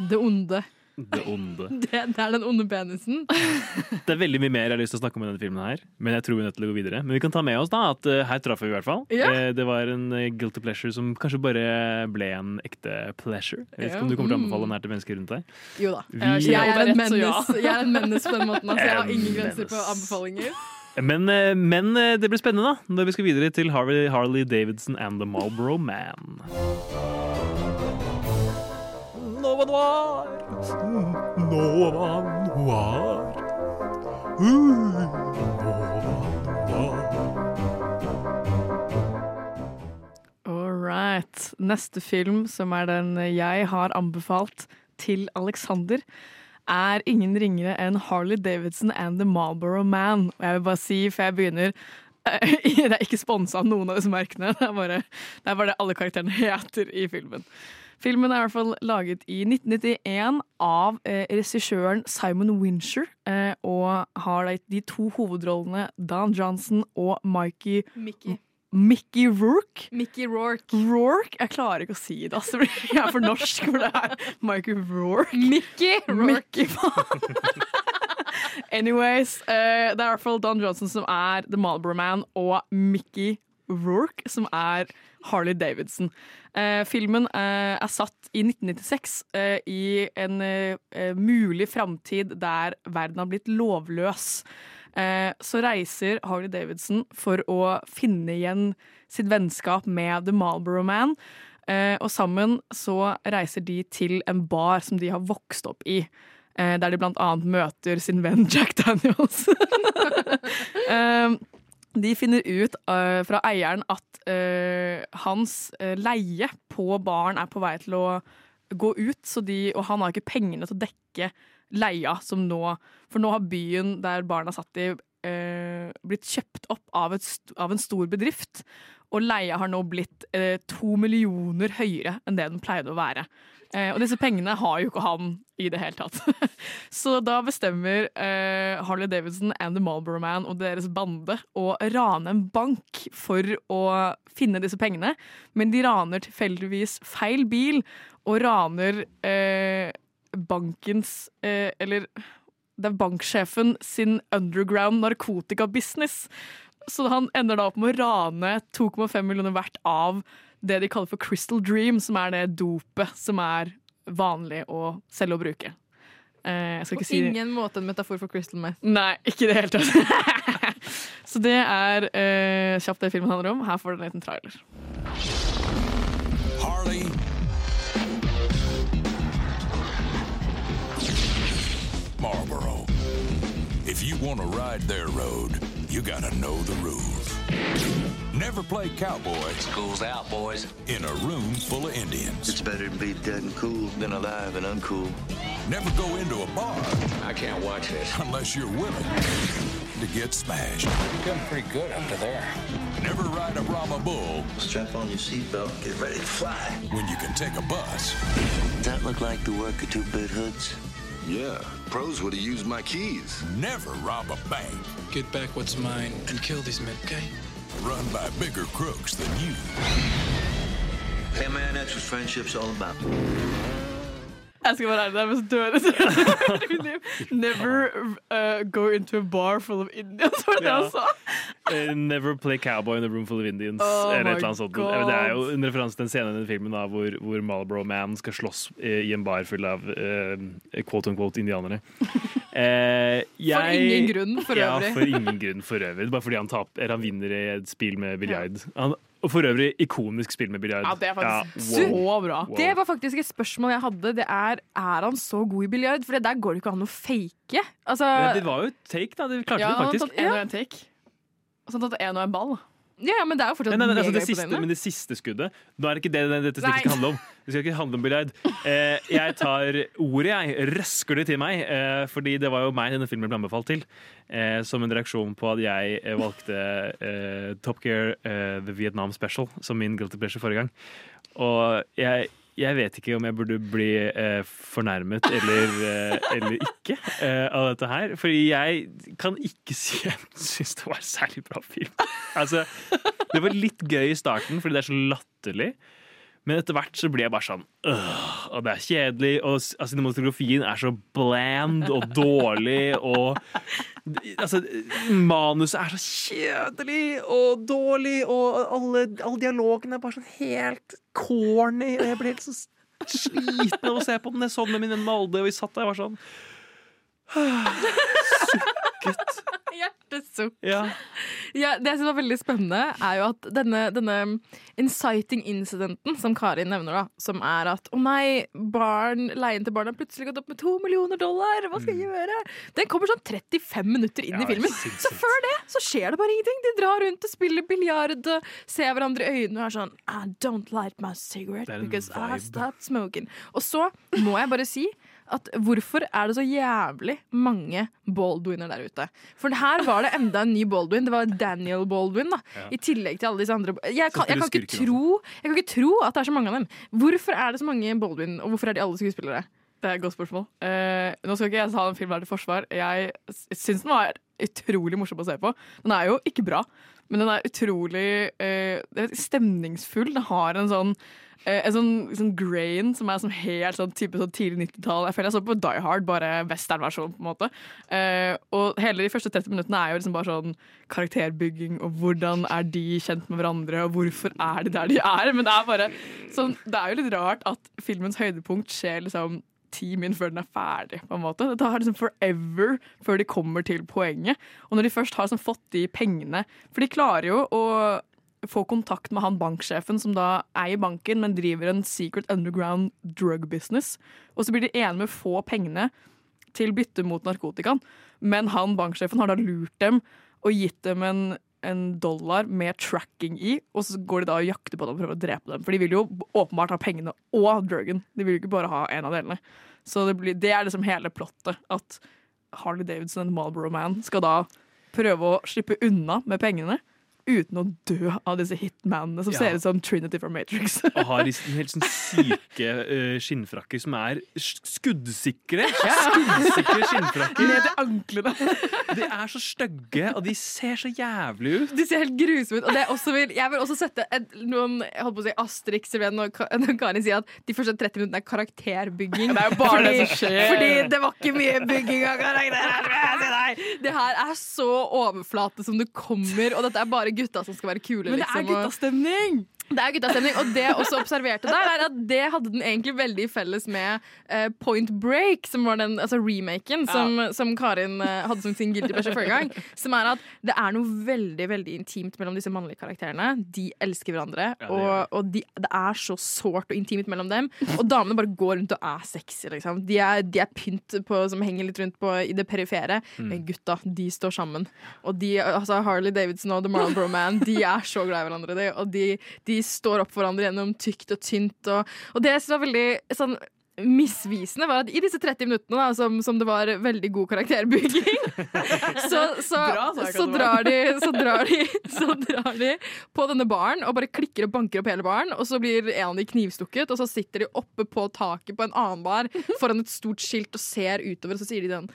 det onde. Det onde. [LAUGHS] Det, det er den onde penisen. [LAUGHS] Det er veldig mye mer jeg har lyst til å snakke om i denne filmen, her Men jeg tror vi er nødt til å gå videre. Men vi kan ta med oss da at eh, her traff vi i hvert fall. Ja. Eh, det var en eh, guilty pleasure som kanskje bare ble en ekte pleasure. Jeg vet Ja. ikke om du kommer til å anbefale den her til mennesker rundt deg. Jo da. Vi- Jeg, Ja, er en ja. mennes, jeg er en mennes på den måten. Altså. Jeg har ingen grenser på anbefalinger. Men, men det blir spennende da når vi skal videre til Harley, Harley Davidson and the Marlboro Man. Nova Noir. Nova Noir. All right. Neste film, som er den jeg har anbefalt til Alexander, er ingen ringere enn Harley Davidson and The Marlboro Man. Og jeg vil bare si, før jeg begynner [LAUGHS] Det er ikke sponsa av noen av disse merkene. Det er, bare, det er bare det alle karakterene heter i filmen. Filmen er i hvert fall laget i 1991 av eh, regissøren Simon Wincher, eh, og har de, to hovedrollene Don Johnson og Mikey Mickey. Mickey Rourke. Mickey Rourke. Rourke? Jeg klarer ikke å si det, altså. [LAUGHS] Jeg er for norsk for det her. Mikey Rourke. Mickey Rourke. Mickey, faen. [LAUGHS] Anyways, eh, det er i hvert fall Don Johnson som er The Marlboro Man, og Mickey Rourke som er Harley Davidson. Eh, filmen eh, er satt i 1996 eh, i en eh, mulig framtid der verden har blitt lovløs. Eh, så reiser Harley Davidson for å finne igjen sitt vennskap med The Marlboro Man. Eh, og sammen så reiser de til en bar som de har vokst opp i. Eh, der de blant annet møter sin venn Jack Daniels. [LAUGHS] Eh, De finner ut uh, fra eieren at uh, hans uh, leie på baren er på vei til å gå ut, de, og han har ikke pengene til å dekke leia som nå For nå har byen der barna satt i, blitt kjøpt opp av, et, av en stor bedrift. Og leia har nå blitt to millioner høyere enn det den pleide å være. Eh, og disse pengene har jo ikke han i det hele tatt. [LAUGHS] Så da bestemmer eh, Harley Davidson and The Marlboro Man og deres bande å rane en bank for å finne disse pengene. Men de raner tilfeldigvis feil bil, og raner eh, bankens eh, Eller det er banksjefen sin underground narkotikabusiness. Så han ender da opp med å rane 2,5 millioner hvert av det de kaller for Crystal Dream, som er det dopet som er vanlig å selge og bruke. Eh, jeg skal På ikke si ingen måte en metafor for crystal meth. Nei, ikke i det hele tatt. [LAUGHS] Så det er eh, kjapt det filmen handler om. Her får du en liten trailer. Harley. Marlboro. If you want to ride their road, you gotta know the rules. Never play cowboy. School's out, boys. In a room full of Indians. It's better to be dead and cool than alive and uncool. Never go into a bar. I can't watch this. Unless you're willing to get smashed. You're doing pretty good under there. Never ride a Brahma bull. Strap on your seatbelt, get ready to fly. When you can take a bus. Does that look like the work of two-bit hoods? Yeah, pros would have used my keys. Never rob a bank. Get back what's mine and kill these men, okay? Run by bigger crooks than you. Hey man, that's what friendship's all about. Jeg skal være ærlig, det er mest døde [LAUGHS] Never uh, go into a bar full of Indians, var det det han sa? Eh, Never play cowboy in a room full of Indians. Oh eller et eller annet sånt. God. Eh, Det er jo en referanse til en scene i den filmen da, hvor, hvor Marlboro Man skal slåss eh, i en bar full av uh, quote unquote indianere. [LAUGHS] Eh, For ingen grunn, for øvrig. Ja, for ingen grunn for øvrig. Bare fordi han, taper, eller han vinner i et spill med biljard. Han- Og for øvrig ikonisk spill med biljard. Ja, det er faktisk Ja, wow. så bra. Wow. Det var faktisk et spørsmål jeg hadde. Det er er han så god i biljard? For det der går det ikke an å fake. Altså, Ja, det var jo et take, da. Det klarte Ja, vi han har tatt en og en take. Og så har han tatt én og en ball. Ja, men det er jo fortsatt Nei, nei, nei, altså det siste, men det siste skuddet Nå er det ikke det dette stikket skal handle om. Det skal ikke handle om biljard. Eh, jeg tar ordet, jeg. Røsker det til meg. Eh, fordi det var jo meg denne filmen ble anbefalt til. Eh, som en reaksjon på at jeg eh, valgte eh, Top Gear eh, The Vietnam Special som min guilty pleasure forrige gang. Og jeg, jeg vet ikke om jeg burde bli eh, fornærmet eller, eh, eller ikke eh, av dette her. Fordi jeg kan ikke si jeg syns det var en særlig bra film. Altså, det var litt gøy i starten fordi det er så latterlig. Men etter hvert så blir jeg bare sånn øh, Og det er kjedelig, og altså, cinematografien er så bland og [LAUGHS] dårlig, og Altså, manuset er så kjedelig og dårlig, og alle, alle dialogene er bare sånn helt corny, og jeg ble helt så sliten av å se på den. Jeg så den med min venn Malde, og vi satt der og var sånn Sukket. Hjertesukk. Ja. Ja, det som var veldig spennende, er jo at denne, denne inciting incidenten som Karin nevner, da, som er at å nei, barn, leien til barn har plutselig gått opp med to millioner dollar, hva skal jeg gjøre? Den kommer sånn 35 minutter inn Ja, i filmen. Så før det så skjer det bare ingenting. De drar rundt og spiller biljard ser hverandre i øynene og er sånn I don't light my cigarette because vibe. I stopped smoking. Og så må jeg bare si at hvorfor er det så jævlig mange Baldwiner der ute? For her var det enda en ny Baldwin. Det var Daniel Baldwin, da. Ja. I tillegg til alle disse andre jeg kan, jeg, kan ikke tro, jeg kan ikke tro at det er så mange av dem. Hvorfor er det så mange Baldwin, og hvorfor er de alle skuespillere? Det er et godt spørsmål. Uh, nå skal ikke jeg ta den filmen her til forsvar. Jeg syns den var utrolig morsom å se på. Den er jo ikke bra, men den er utrolig uh, stemningsfull. Den har en sånn en sånn, sånn grain som er sånn helt sånn type sånn tidlig 90-tall. Jeg føler jeg så på Die Hard, bare western-versjon. på en måte. Eh, og hele de første 30 minuttene er jo liksom bare sånn karakterbygging, og hvordan er de kjent med hverandre, og hvorfor er de der de er. Men det er bare sånn, det er jo litt rart at filmens høydepunkt skjer liksom ti min før den er ferdig. på en måte. Det tar liksom forever før de kommer til poenget. Og når de først har sånn fått de pengene For de klarer jo å få kontakt med han banksjefen som da eier banken, men driver en secret underground drug business. Og så blir de enige med å få pengene til bytte mot narkotikaen. Men han banksjefen har da lurt dem og gitt dem en en dollar med tracking i, og så går de da og jakter på dem og prøver å drepe dem. For de vil jo åpenbart ha pengene og drugen. De vil jo ikke bare ha en av delene. Så det, blir, det er liksom hele plottet. At Harley Davidson en Marlboro Man skal da prøve å slippe unna med pengene. Uten å dø av disse hitmanene som Ja. ser ut som Trinity from Matrix. [LAUGHS] Og har helt sånn syke uh, skinnfrakker som er skuddsikre. Skuddsikre skinnfrakker. Ned til anklene. [LAUGHS] De er så stygge, og de ser så jævlig ut. De ser helt grusomme ut. Og vil, jeg vil også sette et, noen jeg holdt på å si Asterix ved når, når Karin sier at de første 30 minuttene er karakterbygging. Det er jo bare fordi, det som skjer. Fordi det var ikke mye bygging av karakterer. Det her er så overflate som det kommer, og dette er bare gutta som skal være kule. Men det liksom, er guttastemning! Det er guttastemning, og det jeg også observerte der, er at det hadde den egentlig veldig felles med eh, Point Break, som var den altså remaken som, som Karin eh, hadde som sin guilty pleasure forrige gang. Som er at det er noe veldig veldig intimt mellom disse mannlige karakterene. De elsker hverandre, Ja, det og, og de, det er så sårt og intimt mellom dem. Og damene bare går rundt og er sexy, liksom. De er, de er pynt på, som henger litt rundt på, i det perifere. Mm. Men gutta, de står sammen. Og de, altså Harley Davidson og The Marlboro Man, de er så glad i hverandre. De, og de, de står opp for hverandre gjennom tykt og tynt. Og, og det som var veldig sånn misvisende var at i disse 30 minuttene da, som, som det var veldig god karakterbygging, [LAUGHS] så, så, Bra, så, så, drar de, så, drar de, så drar de på denne baren og bare klikker og banker opp hele baren. Og så blir en av de knivstukket, og så sitter de oppe på taket på en annen bar foran et stort skilt og ser utover, og så sier de sånn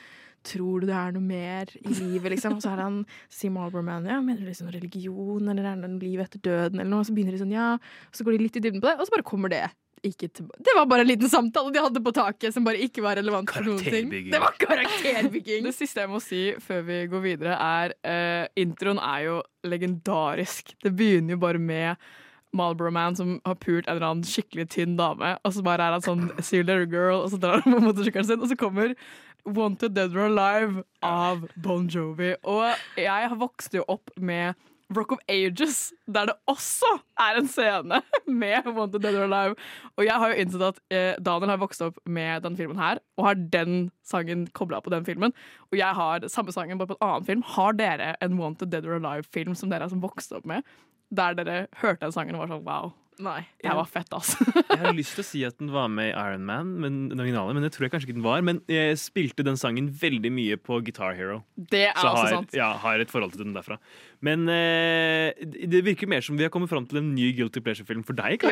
Tror du det er noe mer i livet, liksom? Og så er han, Sim Marlboro ja, mener du liksom religion, eller er det noe liv etter døden, eller noe? Og så begynner de sånn, ja. Og så går de litt i dybden på det, og så bare kommer det ikke. Det var bare en liten samtale de hadde på taket som bare ikke var relevant for noen ting. Det var karakterbygging. [LAUGHS] Det siste jeg må si før vi går videre, er uh, introen er jo legendarisk. Det begynner jo bare med Marlboro Man som har pult en eller annen skikkelig tynn dame, og så bare er han sånn See girl, og så drar han på motorsykkelen sin, og så kommer Wanted Dead or Alive av Bon Jovi. Og jeg har vokst jo opp med Rock of Ages, der det også er en scene med Wanted Dead or Alive. Og jeg har jo innsett at eh, Daniel har vokst opp med den filmen her, og har den sangen kobla på den filmen. Og jeg har samme sangen, bare på en annen film. Har dere en Wanted Dead or Alive-film som dere har som vokste opp med? Der dere hørte den sangen og var sånn wow. Nei. Det var fett, altså. Jeg har lyst til å si at den var med i Iron Man, men, den originale, men det tror jeg kanskje ikke den var. Men jeg spilte den sangen veldig mye på Guitar Hero. Det er Så også har, sant. Ja, har et forhold til den derfra. Men eh, det virker mer som vi har kommet fram til en ny Guilty Pleasure-film for deg, [LAUGHS]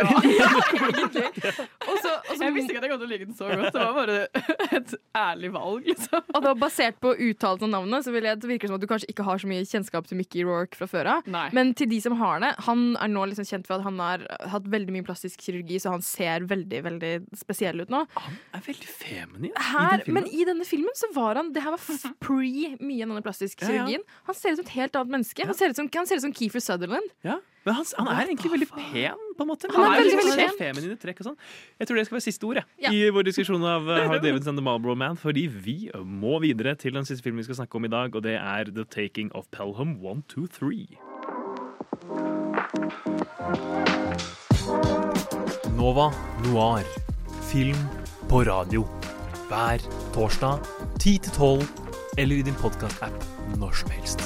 Kari. jeg visste ikke at jeg kom til å like den så godt. Det var bare [LAUGHS] et ærlig valg, liksom. Og da Basert på uttalelsen av navnet Så vil jeg, det virker som at du kanskje ikke har så mye kjennskap til Mickey Rourke fra før av. Men til de som har det, han er nå liksom kjent for at han har hatt veldig mye plastisk kirurgi, så han ser veldig veldig spesiell ut nå. Han er veldig feminin Her, i men i denne filmen så var han Det her var pre mye av denne plastiske kirurgien. Han ser ut som et helt annet menneske. Han ser ut som, han ser ut som Keefer Sutherland. Ja, men han, han er egentlig veldig pen, på en måte. Han er veldig, liksom veldig pen. feminine trekk og sånn. Jeg tror det skal være siste ord jeg, Ja. i vår diskusjon av [LAUGHS] Harry Davids and The Marlboro Man, fordi vi må videre til den siste filmen vi skal snakke om i dag, og det er The Taking of Pelham 1, 2, 3. Nova Noir. Film på radio. Hver torsdag 10 til 12, eller i din podkast-app når som helst.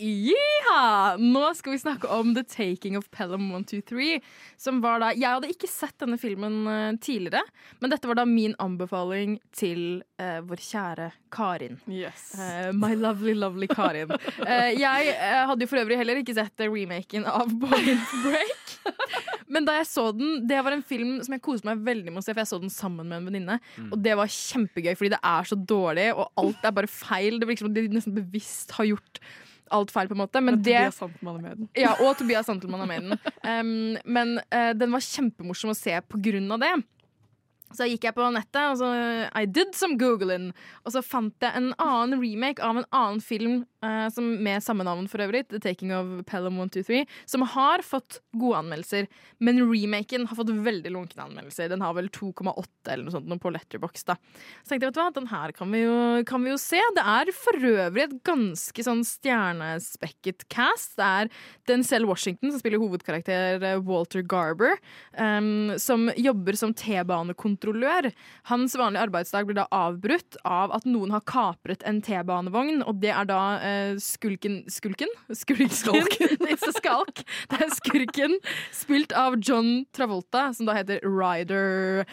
Jiha! Nå skal vi snakke om The Taking of Pelham 123. Som var da Jeg hadde ikke sett denne filmen eh, tidligere, men dette var da min anbefaling til uh, vår kjære Karin. Eh, my lovely, lovely Karin. Uh, jeg hadde jo for øvrig heller ikke sett remaken av Point Break. Men da jeg så den, det var en film som jeg koste meg veldig med å se, for jeg så den sammen med en venninne. Mm. Og det var kjempegøy, fordi det er så dårlig, og alt er bare feil. Det blir liksom at de nesten bevisst har gjort alt feil, på en måte. Men det Tobias Santelmann er med den. ja, og Tobias Santelmann er med den. [LAUGHS] Um, men uh, den var kjempemorsom å se på grunn av det. Så gikk jeg på nettet, og så I did some googling. Og så fant jeg en annen remake av en annen film uh, med samme navn for øvrig, The Taking of Pelham 123, som har fått gode anmeldelser. Men remaken har fått veldig lunkne anmeldelser. Den har vel 2,8 eller noe sånt på Letterbox da. Så tenkte jeg, vet du hva, den her kan vi, jo, kan vi jo se. Det er for øvrig et ganske sånn stjernespekket cast. Det er Denzel Washington som spiller hovedkarakter eh, Walter Garber, um, som jobber som T-banekontrollør T-banekontrollør. Hans vanlige arbeidsdag blir da avbrutt av at noen har kapret en T-banevogn, og det er da eh, skulken Skulken? Skulken? It's [LAUGHS] a skalk. Det er skurken, spilt av John Travolta, som da heter Ryder.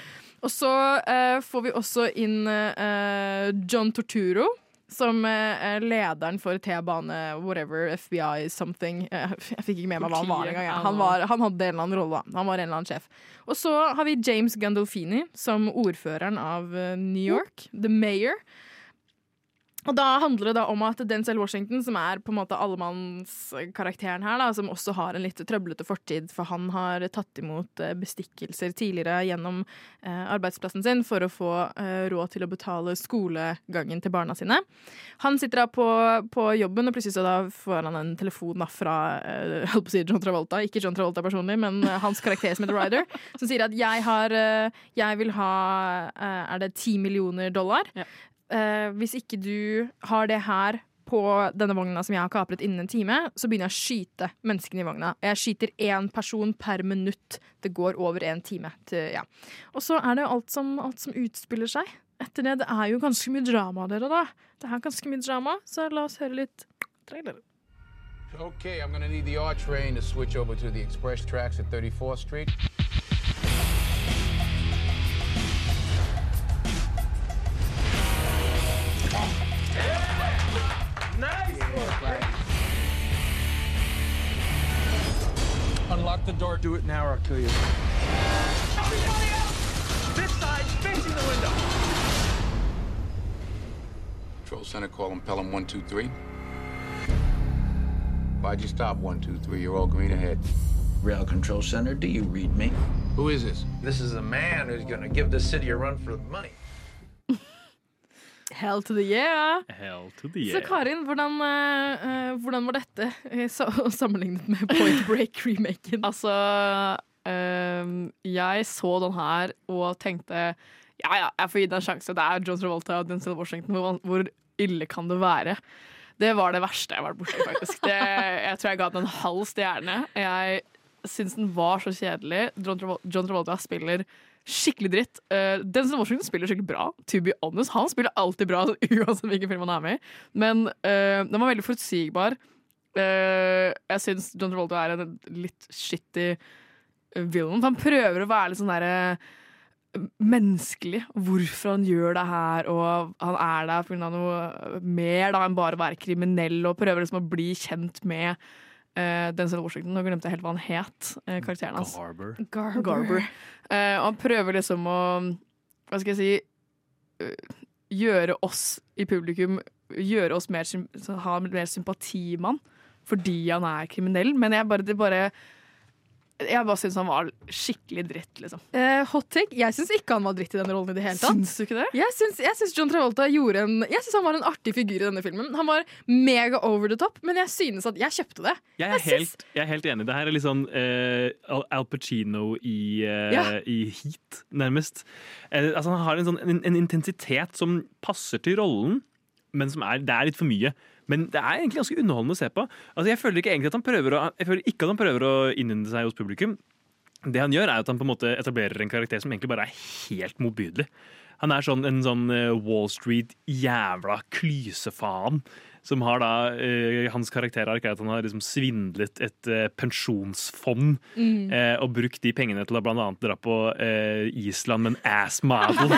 Og så eh, får vi også inn eh, John Torturo. Som eh, er lederen for T-bane, whatever, FBI, something. Eh, [LAUGHS] Jeg fikk ikke med meg hva han var engang. Han, var- han hadde en eller annen rolle, da. Han var en eller annen sjef. Og så har vi James Gandolfini som ordføreren av eh, New York. The Mayor. Og da handler det da om at Denzel Washington, som er på en måte allemannskarakteren her, da, som også har en litt trøblete fortid, for han har tatt imot eh, bestikkelser tidligere gjennom eh, arbeidsplassen sin for å få eh, råd til å betale skolegangen til barna sine. Han sitter da på, på jobben, og plutselig så da får han en telefon da fra eh, holdt på å si John Travolta, ikke John Travolta personlig, men eh, hans karakter som heter Ryder, som sier at jeg har eh, Jeg vil ha Er det ti millioner dollar? Eh, hvis ikke du har det her på denne vogna som jeg har kapret innen en time, så begynner jeg å skyte menneskene i vogna. Jeg skyter én person per minutt. Det går over en time. Til, ja. Og så er det alt som, alt som utspiller seg. Etter det, det er jo ganske mye drama, dere, da. Det er ganske mye drama, så la oss høre litt trailer. Okay, I'm gonna need the R train to switch over to the express tracks at 34th Street. Unlock the door. Do it now or I'll kill you. This side's facing the window. Control center, call him Pelham 123. Why'd you stop 123? You're all green ahead. Rail Control Center, do you read me? Who is this? This is a man who's going to give the city a run for the money. Hell to the yeah! Hell to the Så Karin, hvordan, eh, hvordan var dette eh, så, [LAUGHS] sammenlignet med Point Break-remaken? [LAUGHS] Altså, um, jeg så den her og tenkte ja, ja, jeg får gi det en sjanse. Det er John Travolta og Denzel Washington. Hvor, hvor ille kan det være? Det var det verste jeg har vært borti, faktisk. Det, jeg tror jeg ga den en halv stjerne. Jeg syns den var så kjedelig. John Travol- John Travolta spiller skikkelig dritt. Uh, Denzel Washington spiller skikkelig bra. To be honest, Han spiller alltid bra, [LAUGHS] uansett hvilken film han er med i. Men uh, den var veldig forutsigbar. Uh, jeg syns John Travolta er en litt shitty villain. Han prøver å være litt sånn derre menneskelig. Hvorfor han gjør det her, og han er der pga. noe mer da, enn bare å være kriminell, og prøver liksom å bli kjent med uh, Denzel Washington. Nå glemte jeg helt hva han het, Uh, karakteren hans. Garber. Garber. Eh, og han prøver liksom å Hva skal jeg si eh, Gjøre oss i publikum Gjøre oss mer, ha mer sympati med han fordi han er kriminell. Men jeg bare, det bare Jeg bare syns han var skikkelig dritt, liksom. Eh, hot take. Jeg syns ikke han var dritt i den rollen i det hele tatt. Syns du ikke det? Jeg syns, jeg syns John Travolta gjorde en Jeg syns han var en artig figur i denne filmen. Han var mega over the top, men jeg synes at jeg kjøpte det. Jeg er, Jeg syns- helt, jeg er helt enig. Det her er litt sånn uh, Al Al Pacino i, uh, Ja. i Heat, nærmest. Uh, altså, han har en, sånn, en, en intensitet som passer til rollen, men som er, det er litt for mye. Men det er egentlig ganske underholdende å se på. Altså, jeg føler ikke egentlig at han prøver å, jeg føler ikke at han prøver å innynde seg hos publikum. Det han gjør, er at han på en måte etablerer en karakter som egentlig bare er helt motbydelig. Han er sånn, en sånn eh, Wall Street-jævla klysefaen. Som har da, eh, Hans karakterark er at han har liksom svindlet et eh, pensjonsfond. Mm. eh, og brukt de pengene til å bl.a. dra på eh, Island med en ass model. [LAUGHS]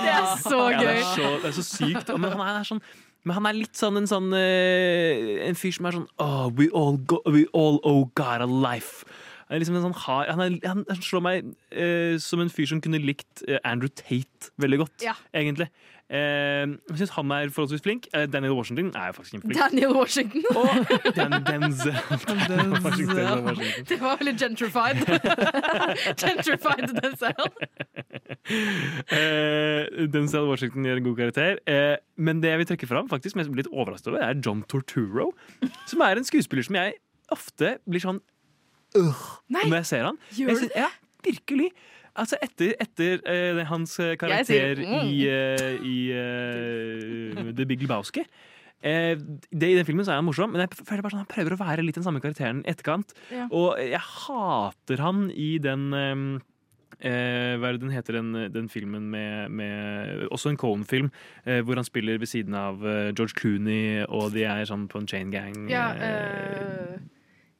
Det er så Ja, det, gøy. er så, det er så sykt. Men han er sånn men han er litt sånn en sånn eh, En fyr som er sånn oh, we, all go, we all owe God a life. Han, er liksom en sånn hard, han, er, han, slår meg eh, som en fyr som kunne likt eh, Andrew Tate veldig godt, Ja. egentlig. Eh, jeg syns han er forholdsvis flink. Eh, Daniel Washington er faktisk ikke flink. Daniel Washington. Dan, Denzel. [LAUGHS] [LAUGHS] Det var veldig gentrified. [LAUGHS] gentrified Denzel. Eh, Denzel Washington gjør en god karakter. Eh, men det jeg vil trekke fram, faktisk, som jeg blir litt overrasket over, er John Torturo. Som er en skuespiller som jeg ofte blir sånn øh, når jeg ser han. gjør Jeg synes- Ja, virkelig. Altså Etter, etter uh, hans eh, karakter sier, mm. i, uh, i uh, The Big Lebowski eh, det, I den filmen så er han morsom, men jeg føler bare sånn, han prøver å være litt den samme karakteren i etterkant. Ja. Og jeg hater han i den um, eh, hva er det den heter, den, den filmen med, med Også en Cohen-film, eh, hvor han spiller ved siden av eh, George Clooney, og de er sånn på en chain gang. Ja, eh, eh,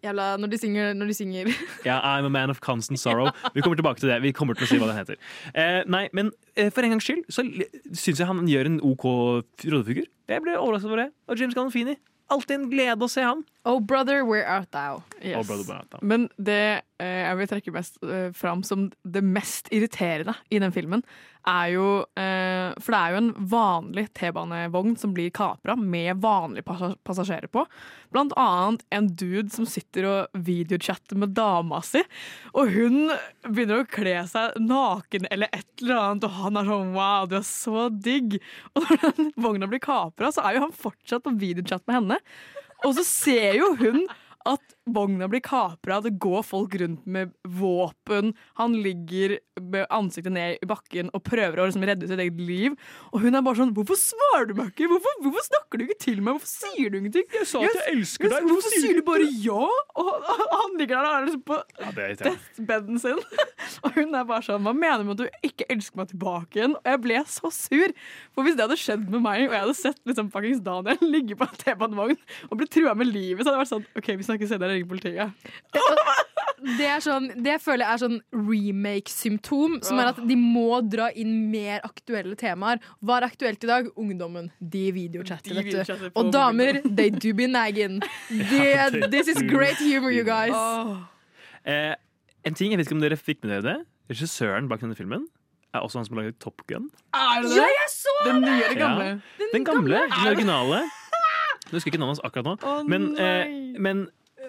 jævla Når de synger, når de synger. [LAUGHS] Ja, I'm a man of constant sorrow. Vi kommer tilbake til det. Vi kommer til å si hva den heter. Eh, nei, men eh, for en gangs skyld så syns jeg han gjør en OK rollefigur. Jeg ble overrasket over det. Og James Gandolfini. Alltid en glede å se han. Oh brother, where art thou? Oh, brother, where art thou? Men det eh, jeg vil trekke mest eh, fram som det mest irriterende i den filmen, er jo eh, For det er jo en vanlig T-banevogn som blir kapra med vanlige passa- passasjerer på. Blant annet en dude som sitter og videochatter med dama si. Og hun begynner å kle seg naken eller et eller annet, og han er sånn wow, du er så digg. Og når den vogna blir kapra, så er jo han fortsatt på videochat med henne. Og så ser jo hun at vogna blir kapra, det går folk rundt med våpen, han ligger med ansiktet ned i bakken og prøver å liksom redde sitt eget liv. Og hun er bare sånn 'Hvorfor svarer du meg ikke? Hvorfor, hvorfor snakker du ikke til meg? Hvorfor sier du ingenting?' Jeg sa at jeg elsker deg. Hvorfor sier du bare ja? Og han- ligger der og er liksom på Ja, det deathbeden sin. [LAUGHS] Og hun er bare sånn Hva mener du med at du ikke elsker meg tilbake igjen? Og jeg ble så sur. For hvis det hadde skjedd med meg, og jeg hadde sett liksom fuckings Daniel [LAUGHS] ligge på en T-banevogn og bli trua med livet, så hadde jeg vært sånn OK, vi snakkes senere, ringer politiet. Det, er sånn, det jeg føler er sånn remake-symptom, som er at de må dra inn mer aktuelle temaer. Hva er aktuelt i dag? Ungdommen. De videochatter, De vet du. Og damer, they do be nagging. [LAUGHS] Det- This is great humor, you guys. Eh, en ting, Jeg vet ikke om dere fikk med dere det. Regissøren bak denne filmen er også han som har laget Top Gun. Er det Ja, jeg så Den nye det! eller gamle? Ja. Den gamle, den originale. Jeg husker ikke navnet hans akkurat nå. Oh, men, eh, men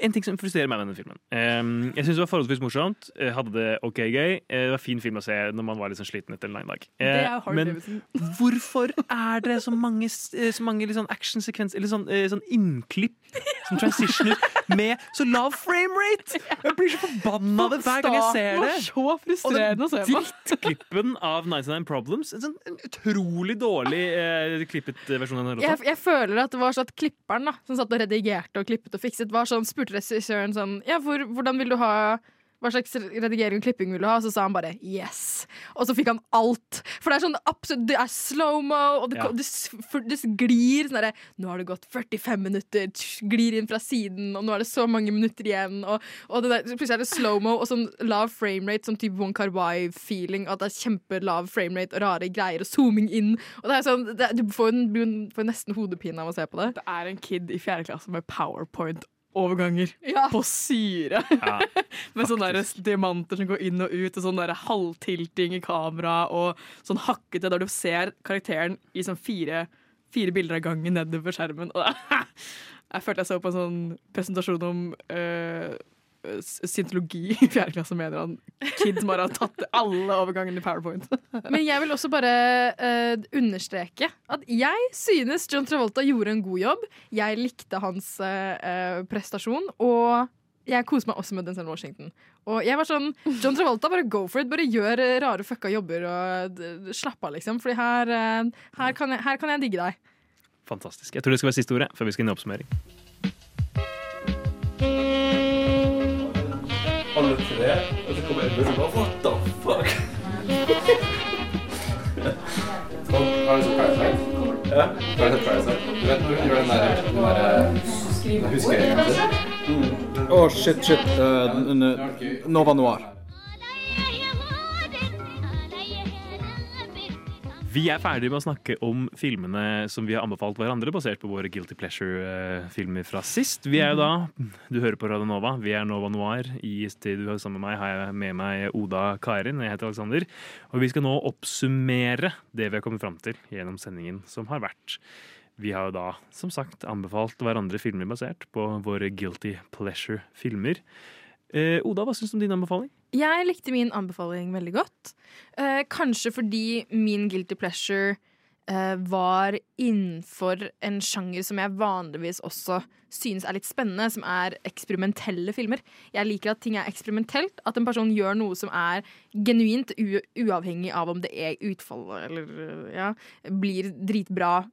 en ting som frustrerer meg med denne filmen. Jeg syns det var forholdsvis morsomt. Eh, hadde det OK gøy. Eh, det var fin film å se når man var litt sånn sliten etter en lang dag. Eh, men [LAUGHS] hvorfor er det så mange, så mange litt sånn actionsekvenser Eller sånn, sånn innklipp som transitioner med så lav framerate? [LAUGHS] Jeg blir så forbanna av det hver gang jeg ser det. Og så frustrerende å se på. Drittklippen av 99 Problems. En sånn en utrolig dårlig eh, klippet versjon av den Jeg, jeg føler at det var sånn at klipperen da, som satt og redigerte og klippet og fikset, var sånn, spurte regissøren sånn Ja, hvor, hvordan vil du ha hva slags redigering og klipping vil du ha? Så sa han bare yes. Og så fikk han alt. For det er sånn absolutt, det er slow-mo, og det, Ja. det, det glir sånn derre Nå har det gått 45 minutter, glir inn fra siden, og nå er det så mange minutter igjen. Og, og det der, plutselig er det slow-mo og sånn lav framerate, sånn type One Car Wai-feeling. At det er kjempelav framerate og rare greier og zooming inn. Og det er sånn, det, du får, en, får nesten hodepine av å se på det. Det er en kid i fjerde klasse med powerpoint-overganger Ja. på syre. Ja, [LAUGHS] med sånne der diamanter som går inn og ut, og sånn der halvtilting i kamera, og sånn hakkete der du ser karakteren i sånn fire, fire bilder av gangen nedover skjermen. [LAUGHS] Og [LAUGHS] jeg følte jeg så på en sånn presentasjon om øh, Syntologi i fjerde klasse, mener han. Kid som bare har tatt alle overgangene i Powerpoint. [LAUGHS] Men jeg vil også bare uh, understreke at jeg synes John Travolta gjorde en god jobb. Jeg likte hans eh, prestasjon, og jeg koser meg også med Denzel Washington. Og jeg var sånn John Travolta, bare go for it. Bare gjør rare fucka jobber og slapp av, liksom. Fordi her, her, kan jeg, her kan jeg digge deg. Fantastisk. Jeg tror det skal være siste ordet før vi skal inn i oppsummering. Tre, og så kommer Edmund og bare What the fuck? Har du sett Parasite? Ja. Har du sett Parasite? Du vet når hun gjør den der, den der Jeg husker jeg ikke. Å, shit, shit. Uh, Nova Noir. Vi er ferdige med å snakke om filmene som vi har anbefalt hverandre, basert på våre Guilty Pleasure-filmer fra sist. Vi er jo da, du hører på Radio Nova, vi er Nova Noir. I studio sammen med meg har jeg med meg Oda Karin. Jeg heter Alexander. Og vi skal nå oppsummere det vi har kommet fram til gjennom sendingen som har vært. Vi har jo da, som sagt, anbefalt hverandre filmer basert på våre Guilty Pleasure-filmer. Eh, Oda, hva syns du om din anbefaling? Jeg likte min anbefaling veldig godt. Eh, kanskje fordi min guilty pleasure eh, var innenfor en sjanger som jeg vanligvis også synes er litt spennende, som er eksperimentelle filmer. Jeg liker at ting er eksperimentelt, at en person gjør noe som er genuint, uavhengig av om det er utfallet eller ja, blir dritbra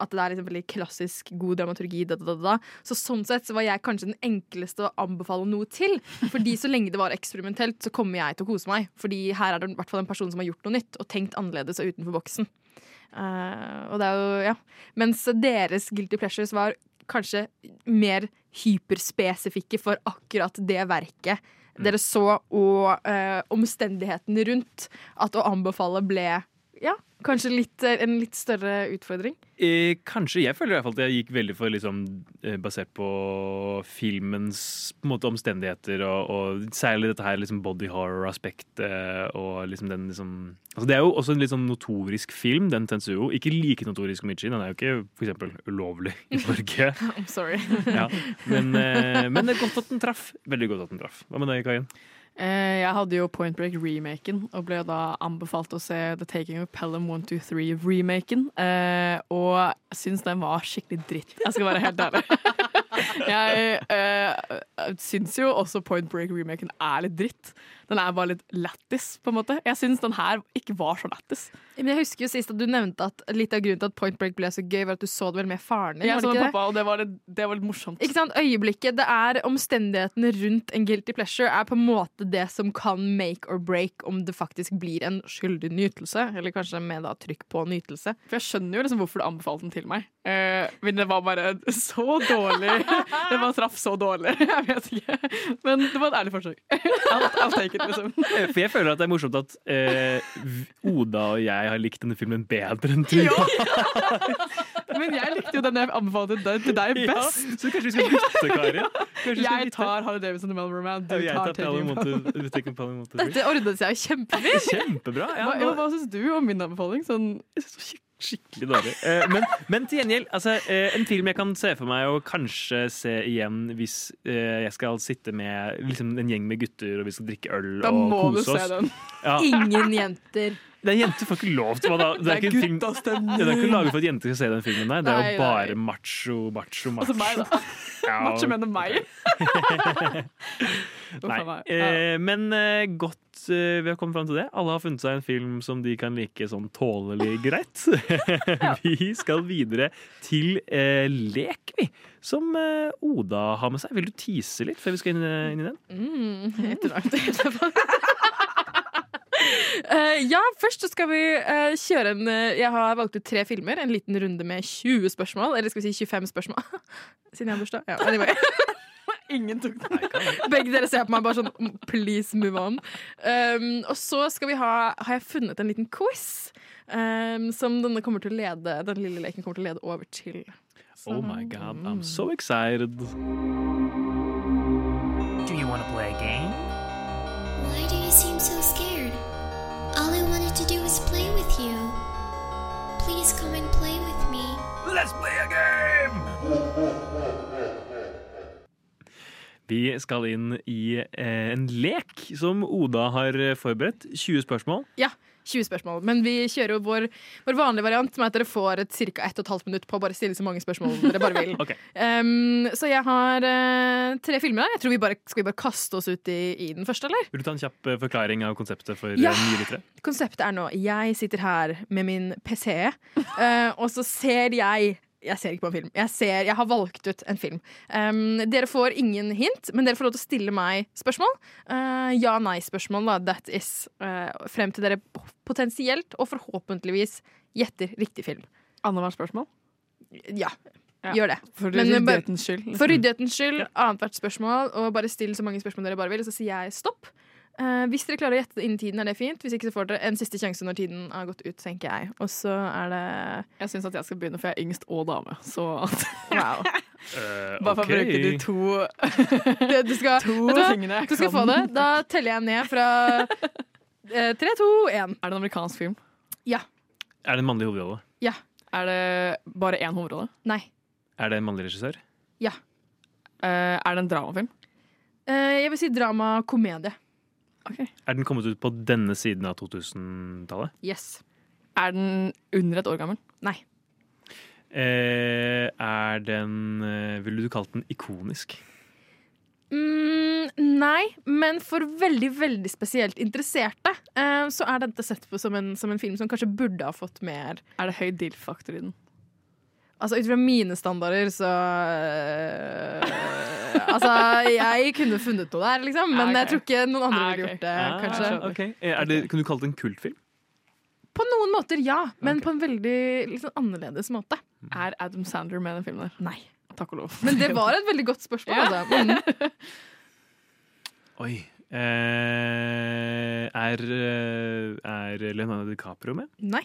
at det er liksom veldig klassisk god dramaturgi. Da, da, da. Så sånn sett så var jeg kanskje den enkleste å anbefale noe til. Fordi så lenge det var eksperimentelt, så kommer jeg til å kose meg. Fordi her er det i hvert fall en person som har gjort noe nytt og tenkt annerledes og utenfor boksen. Uh, og det er jo, ja. Mens deres guilty pleasures var kanskje mer hyperspesifikke for akkurat det verket dere så, og uh, omstendighetene rundt. At å anbefale ble ja, kanskje litt, eh, en litt større utfordring. Eh, kanskje. Jeg føler i hvert fall at jeg gikk veldig for liksom, eh, basert på filmens på måte, omstendigheter, og, og særlig dette her liksom, body horror-aspektet. og liksom den liksom altså, Det er jo også en litt sånn notorisk film, den Tensuo. Ikke like notorisk som Ichi. Den er jo ikke for eksempel ulovlig i [LAUGHS] Norge. I'm sorry. ja. men, eh, men det er godt at den traff. Veldig godt at den traff. Hva med deg, Kaien? Eh, jeg hadde jo Point Break-remaken, og ble da anbefalt å se The Taking of Pelham 123-remaken. Eh, og syns den var skikkelig dritt. Jeg skal være helt ærlig. [LAUGHS] jeg eh, syns jo også Point Break-remaken er litt dritt. Den er bare litt lættis, på en måte. Jeg syns den her ikke var så lættis. Men jeg husker jo sist at du nevnte at litt av grunnen til at Point Break ble så gøy, var at du så det vel med faren din. Jeg det så ikke med pappa, og det var litt, det var litt morsomt. Ikke sant? Øyeblikket, det er omstendighetene rundt en guilty pleasure er på en måte det som kan make or break om det faktisk blir en skyldig nytelse. Eller kanskje med da trykk på nytelse. For jeg skjønner jo liksom hvorfor du anbefalte den til meg. Eh, men det var bare [LAUGHS] så dårlig. det var traff så dårlig. [LAUGHS] Jeg vet ikke. Men det var et ærlig forsøk. I'll, I'll take it, [LAUGHS] liksom. For jeg føler at det er morsomt at eh, Oda og jeg har likt denne filmen bedre enn du. [LAUGHS] Men jeg likte jo den jeg anbefalte deg- til deg Ja, best. så kanskje vi skal bytte, Karin? Kanskje Jeg tar Harry Davidson og Mel Roman. Du jeg tar Three. Dette ordnet seg kjempefint. Kjempebra. Ja, Hva, hva syns du om min anbefaling? Sånn, Skikkelig dårlig. Eh, men, men til gjengjeld, altså, eh, en film jeg kan se for meg å kanskje se igjen hvis eh, jeg skal sitte med liksom, en gjeng med gutter og vi skal drikke øl Da og må du se den. Ja. Ingen jenter. Det er jenter får ikke lov til da? Det er, ikke guttastemning. Ja, det er ikke laget for at jenter skal se den filmen. Nei. Det er jo bare macho, macho, macho. altså meg, da. Ja. Macho mener meg. [LAUGHS] Nei. Eh, men eh, godt eh, vi har kommet fram til det. Alle har funnet seg en film som de kan like sånn tålelig greit. [LAUGHS] vi skal videre til eh, lek, vi. Som eh, Oda har med seg. Vil du tise litt før vi skal inn, inn i den? Mm, etterlangt [LAUGHS] etterpå. [LAUGHS] Eh, ja, først så skal vi uh, kjøre en uh, Jeg har valgt ut tre filmer. En liten runde med 20 spørsmål. Eller skal vi si 25 spørsmål? [LAUGHS] Siden jeg har bursdag. Ja, anyway. [LAUGHS] Ingen tok den. Begge dere ser på meg bare sånn "Mm, Please move on. Um, og så skal vi ha Har jeg funnet en liten quiz um, som denne kommer til å lede Den lille leken kommer til å lede over til. Oh my god, I'm so excited. Do you want to play a game? To do is play with you. Please come and play with me. Let's play a game! Vi skal inn i eh, en lek som Oda har forberedt. 20 spørsmål. Ja, 20 spørsmål. Men vi kjører jo vår, vår vanlige variant med at dere får et ca. 1 12 minutt på å bare stille så mange spørsmål dere bare vil. [LAUGHS] okay. um, så jeg har uh, tre filmer her. Jeg tror vi bare, Skal vi bare kaste oss ut i, i den første, eller? Vil du ta en kjapp eh, forklaring av konseptet for Ja. eh, nye lyttere? Konseptet er nå jeg sitter her med min PC, uh, og så ser jeg jeg ser ikke på film. Jeg, ser, jeg har valgt ut en film. Um, dere får ingen hint, men dere får lov til å stille meg spørsmål. Uh, Ja-nei-spørsmål, da. That is. Uh, frem til dere potensielt og forhåpentligvis gjetter riktig film. Annethvert spørsmål? Ja. Ja, Gjør det. for bare- ryddighetens skyld. For ryddighetens skyld, annethvert spørsmål, og bare still så mange spørsmål dere bare vil, så sier jeg stopp. Eh, hvis dere klarer å gjette det innen tiden, er det fint. Hvis ikke så får dere en siste sjanse når tiden har gått ut, tenker jeg. Og så er det Jeg syns at jeg skal begynne, for jeg er yngst og dame. Så wow. [LAUGHS] Eh, Bare for å bruke de to Det- du skal, [LAUGHS] To du, tingene jeg du skal kan. få det. Da teller jeg ned fra eh, tre, to, én. Er det en amerikansk film? Ja. Er det en mannlig hovedrolle? Ja. Er det bare én hovedrolle? Nei. Er det en mannlig regissør? Ja. Uh, er det en dramafilm? Eh, jeg vil si drama-komedie. Er den kommet ut på denne siden av 2000-tallet? Yes. Er den under et år gammel? Nei. Eh, er den eh, Ville du kalt den ikonisk? Mm, nei, men for veldig, veldig spesielt interesserte eh, så er dette sett på som en, som en film som kanskje burde ha fått mer Er det høy deal-faktor i den? Altså ut fra mine standarder, så øh, [LAUGHS] Altså, jeg kunne funnet noe der, liksom, men ok. jeg tror ikke noen andre Ah, ville gjort det, Ah, kanskje. ok. Er det, kan du kalle det en kultfilm? På noen måter, ja, men på en veldig liksom, annerledes måte. Er Adam Sandler med i den filmen der? Nei. Takk og lov. Men det var et [LAUGHS] veldig godt spørsmål. Ja. Altså. Mm. Oi. Eh, er, eh, er Leonardo DiCaprio med? Nei.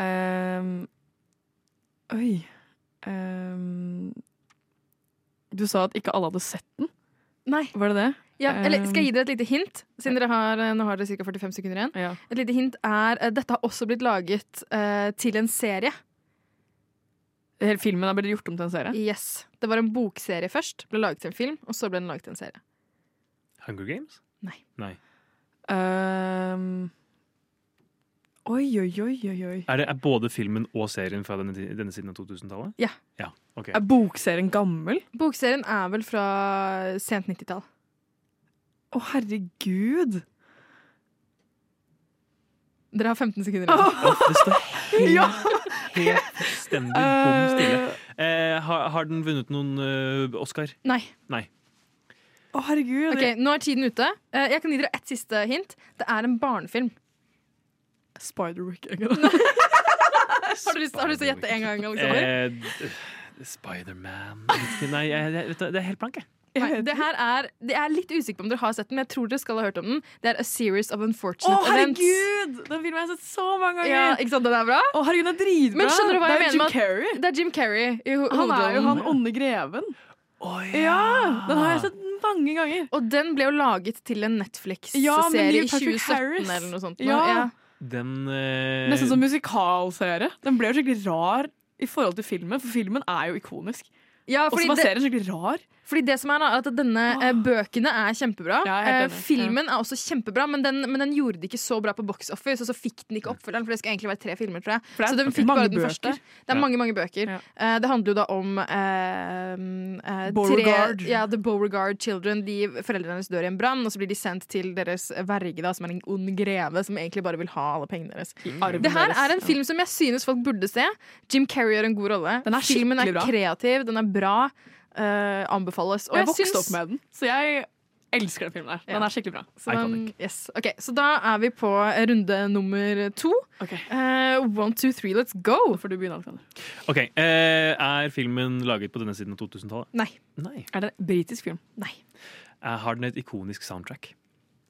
Ehm, oi Ehm, Du sa at ikke alle hadde sett den. Nei. Var det det? Ja, eller Skal jeg gi Ehm, dere et lite hint? Siden dere har, eh, Nå har dere ca. 45 sekunder igjen. Ja. Et lite hint er eh, Dette har også blitt laget uh, til en serie. Hele filmen har blitt gjort om til en serie? Yes. Det var en bokserie først, ble laget til en film, og så ble den laget til en serie. Hunger Games? Nei. Nei. Ehm, oi, oi, oi, oi. Er det er både filmen og serien fra denne, denne siden av 2000-tallet? Ja. ja. okay. Er bokserien gammel? Bokserien er vel fra sent 90-tall. Å, herregud! Dere har 15 sekunder igjen. Oh. det står helt, [LAUGHS] Ja. helt fullstendig bom stille. Eh, har, har den vunnet noen uh, Oscar? Nei. Nei. Å, herregud. Okay, Nå er tiden ute. Eh, jeg kan gi dere ett siste hint. Det er en barnefilm. Spiderwick. [LAUGHS] har, du lyst, har du lyst til å gjette en gang? Alexander? Eh, Spiderman Nei, jeg, jeg, vet du, det er helt blank, jeg. Nei, det her er, det er litt usikker på om dere har sett den, men jeg tror dere skal ha hørt om den. Det er A Series of Unfortunate Events. Å, herregud! Den filmen jeg har jeg sett så mange ganger. Ja, ikke sant, den er bra? Å, herregud, den er dritbra. Men skjønner du hva det er jeg mener Jim Carrey. Det er Jim Carrey i ho- Han er jo han onde greven. ja. Den har jeg sett mange ganger. Og den ble jo laget til en Netflix-serie ja, i Patrick 2017 Harris. eller noe sånt. Ja. Ja. Den eh, Nesten som musikalserie. Den ble jo skikkelig rar i forhold til filmen, for filmen er jo ikonisk. Ja, Og fordi så var det- serien skikkelig rar. Fordi det som er da, at denne eh, Bøkene er kjempebra. Ja, Eh, enig. filmen er også kjempebra, men den, men den gjorde det ikke så bra på Box Office, og så fikk den ikke oppfølgeren, for det skal egentlig være tre filmer, tror jeg. Det er så den fikk okay. bare den bøker. første. Det er Ja. mange, mange bøker. Eh, det handler jo da om eh, eh, Beauregard. Tre, ja, The Beauregard Children. De Foreldrene deres dør i en brann, og så blir de sendt til deres verge, da, som er en ond greve, som egentlig bare vil ha alle pengene deres. arven Det her er en film som jeg synes folk burde se. Jim Carrey gjør en god rolle. Den er Filmen er bra. kreativ, den er bra. Eh, anbefales. Og jeg jeg vokste syns- opp med den, så jeg elsker den filmen der. Den Ja. er skikkelig bra. Så, den, yes. okay, så da er vi på runde nummer to. Eh, one, two, three, let's go! Får du begynne, Alexander? Okay. Uh, Er filmen laget på denne siden av 2000-tallet? Nei. Nei. Er det en britisk film? Nei. Har den et ikonisk soundtrack?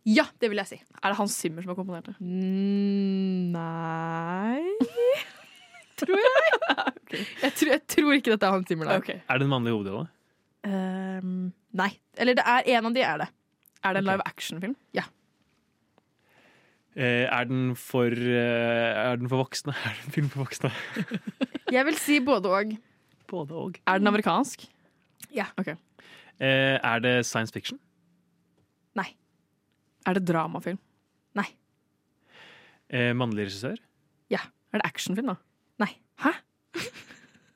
Ja, det vil jeg si. Er det Hans Zimmer som har komponert det? Mm, nei [LAUGHS] Tror jeg. [LAUGHS] jeg, tror, jeg tror ikke dette er Hans Zimmer. Okay. Er det en mannlig hovedrolle? Um, nei. Eller det er en av de er det. Er det en live action-film? Ja. Uh, er, den for, uh, er den for voksne? [LAUGHS] Er det en film for voksne? [LAUGHS] Jeg vil si både og. Både og. Er den amerikansk? Ja. Okay. Uh, er det science fiction? Nei. Er det dramafilm? Nei. Eh, mannlig regissør? Ja. Er det actionfilm, da? Nei. [LAUGHS]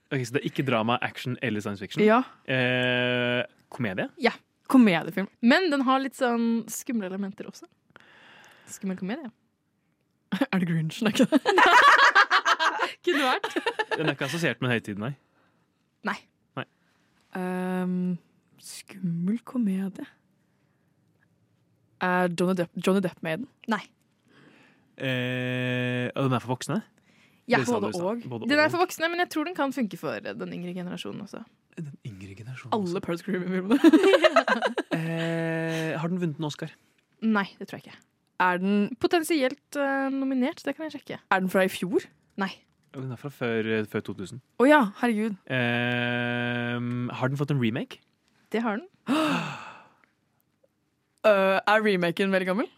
Ok, Så det er ikke drama, action eller science fiction? Ja. Eh, komedie? Ja. Komediefilm. Men den har litt sånn skumle elementer også. Skummel komedie. [LAUGHS] Er det Grinch, Er ikke det? [LAUGHS] Kunne vært. Den er ikke assosiert med høytiden, nei? Nei. nei. Um, skummel komedie. Er Johnny Depp, Johnny Depp med i den? Nei. Eh, og den er for voksne? Ja, både og. Både Den er for voksne, men jeg tror den kan funke for den yngre generasjonen også. Yngre generasjonen Alle Pearl Screaming-filmene. [LAUGHS] Eh, har den vunnet en Oscar? Nei, det tror jeg ikke. Er den, Potensielt eh, nominert, det kan jeg sjekke. er den fra i fjor? Nei. Den er fra før, eh, før 2000. Å ja, herregud. Eh, har den fått en remake? Det har den. Uh, [GASPS] er remaken veldig gammel?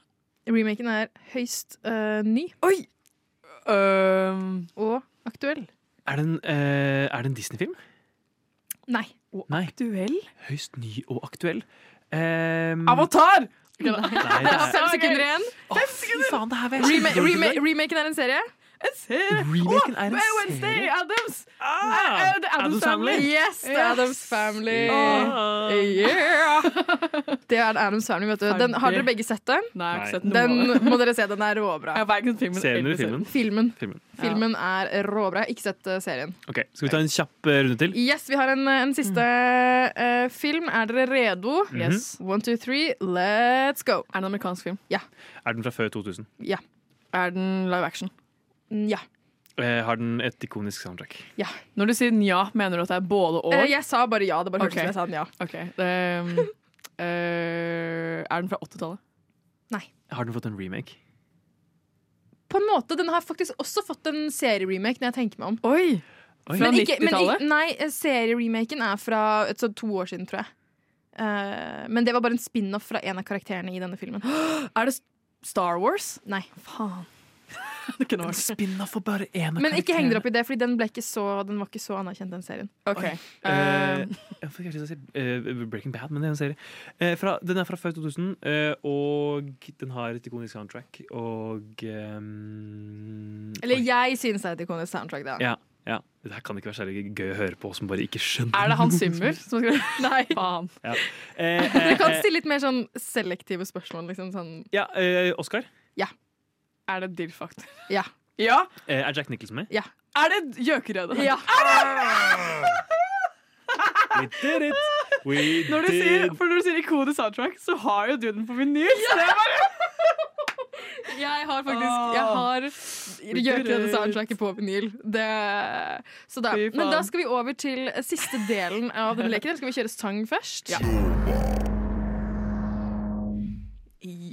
Remaken er høyst eh, ny. Oi! Um, og aktuell. Er det en, uh, er det en Disney-film? Nei. Nei. Aktuell? Høyst ny og aktuell. Um, Avatar! Nei, det er, [LAUGHS] Fem sekunder igjen. Å, fy faen, det her var jeg Rema kjempedårlig rema remaken er en serie. En serie! Remaken Åh, er en Wednesday serie? Adams! Ah, uh, eh, Addams Family. Family. Yes, The Yes. Addams Family. Oh. Yeah! [LAUGHS] Det er Adams Family, vet du. Den, har dere begge sett den? Nei, jeg har ikke sett Den må dere se. Den er råbra. Filmen Serien eller filmen? Filmen. Filmen. Filmen er råbra. Jeg har ikke sett eh, serien. Ok, Skal vi ta en kjapp eh, runde til? Yes, vi har en, en siste eh, film. Er dere redo? Mhm. Yes. One, two, three, let's go. Er det en amerikansk film? Ja. Er den fra før 2000? Ja. Er den live action? Ja. Eh, har den et ikonisk soundtrack? Ja. Når du sier ja, mener du at det er både og? Eh, jeg sa bare ja. Det bare hørtes ut som jeg sa den ja. Ok, det, [LAUGHS] eh, Er den fra 80-tallet? Nei. Har den fått en remake? På en måte, Den har faktisk også fått en serieremake, når jeg tenker meg om. Oi! Oi. Fra 90-tallet? nei, eh, serieremaken er fra et, to år siden, tror jeg. Uh, men det var bare en spin-off fra en av karakterene i denne filmen. [GASPS] Er det Star Wars? Nei. Faen. [LAUGHS] det kunne vært for bare én Men ikke heng dere opp i det, Fordi den, ble ikke så, den var ikke så anerkjent, den serien. OK. Eh, Eh, jeg til å si uh, Breaking Bad, men det er en serie. Uh, fra, den er fra før 2000, uh, og den har et ikonisk soundtrack. Og um, Eller oi. jeg synes det er et ikonisk soundtrack. Da. Ja, ja. Det her kan ikke være særlig gøy å høre på som bare ikke skjønner. er det [LAUGHS] Hans Zimmer som skal [LAUGHS] Nei. Faen. Ja. Eh, eh, Du kan stille litt mer sånn selektive spørsmål. Liksom, sånn. ja, eh, Oscar. Er det Dilfakt? Ja. Ja! Eh, er Jack Nicholson med? Ja. Er det gjøkerøde? Ja. We did it! We Når du did sier, for når du sier ikonisk soundtrack, så har jo du den på vinyl. Bare [LAUGHS] Jeg har faktisk Jeg har gjøkerøde soundtracket på vinyl. Det, så da, men da skal vi over til siste delen av denne leken. Skal vi kjøre sang først? Ja.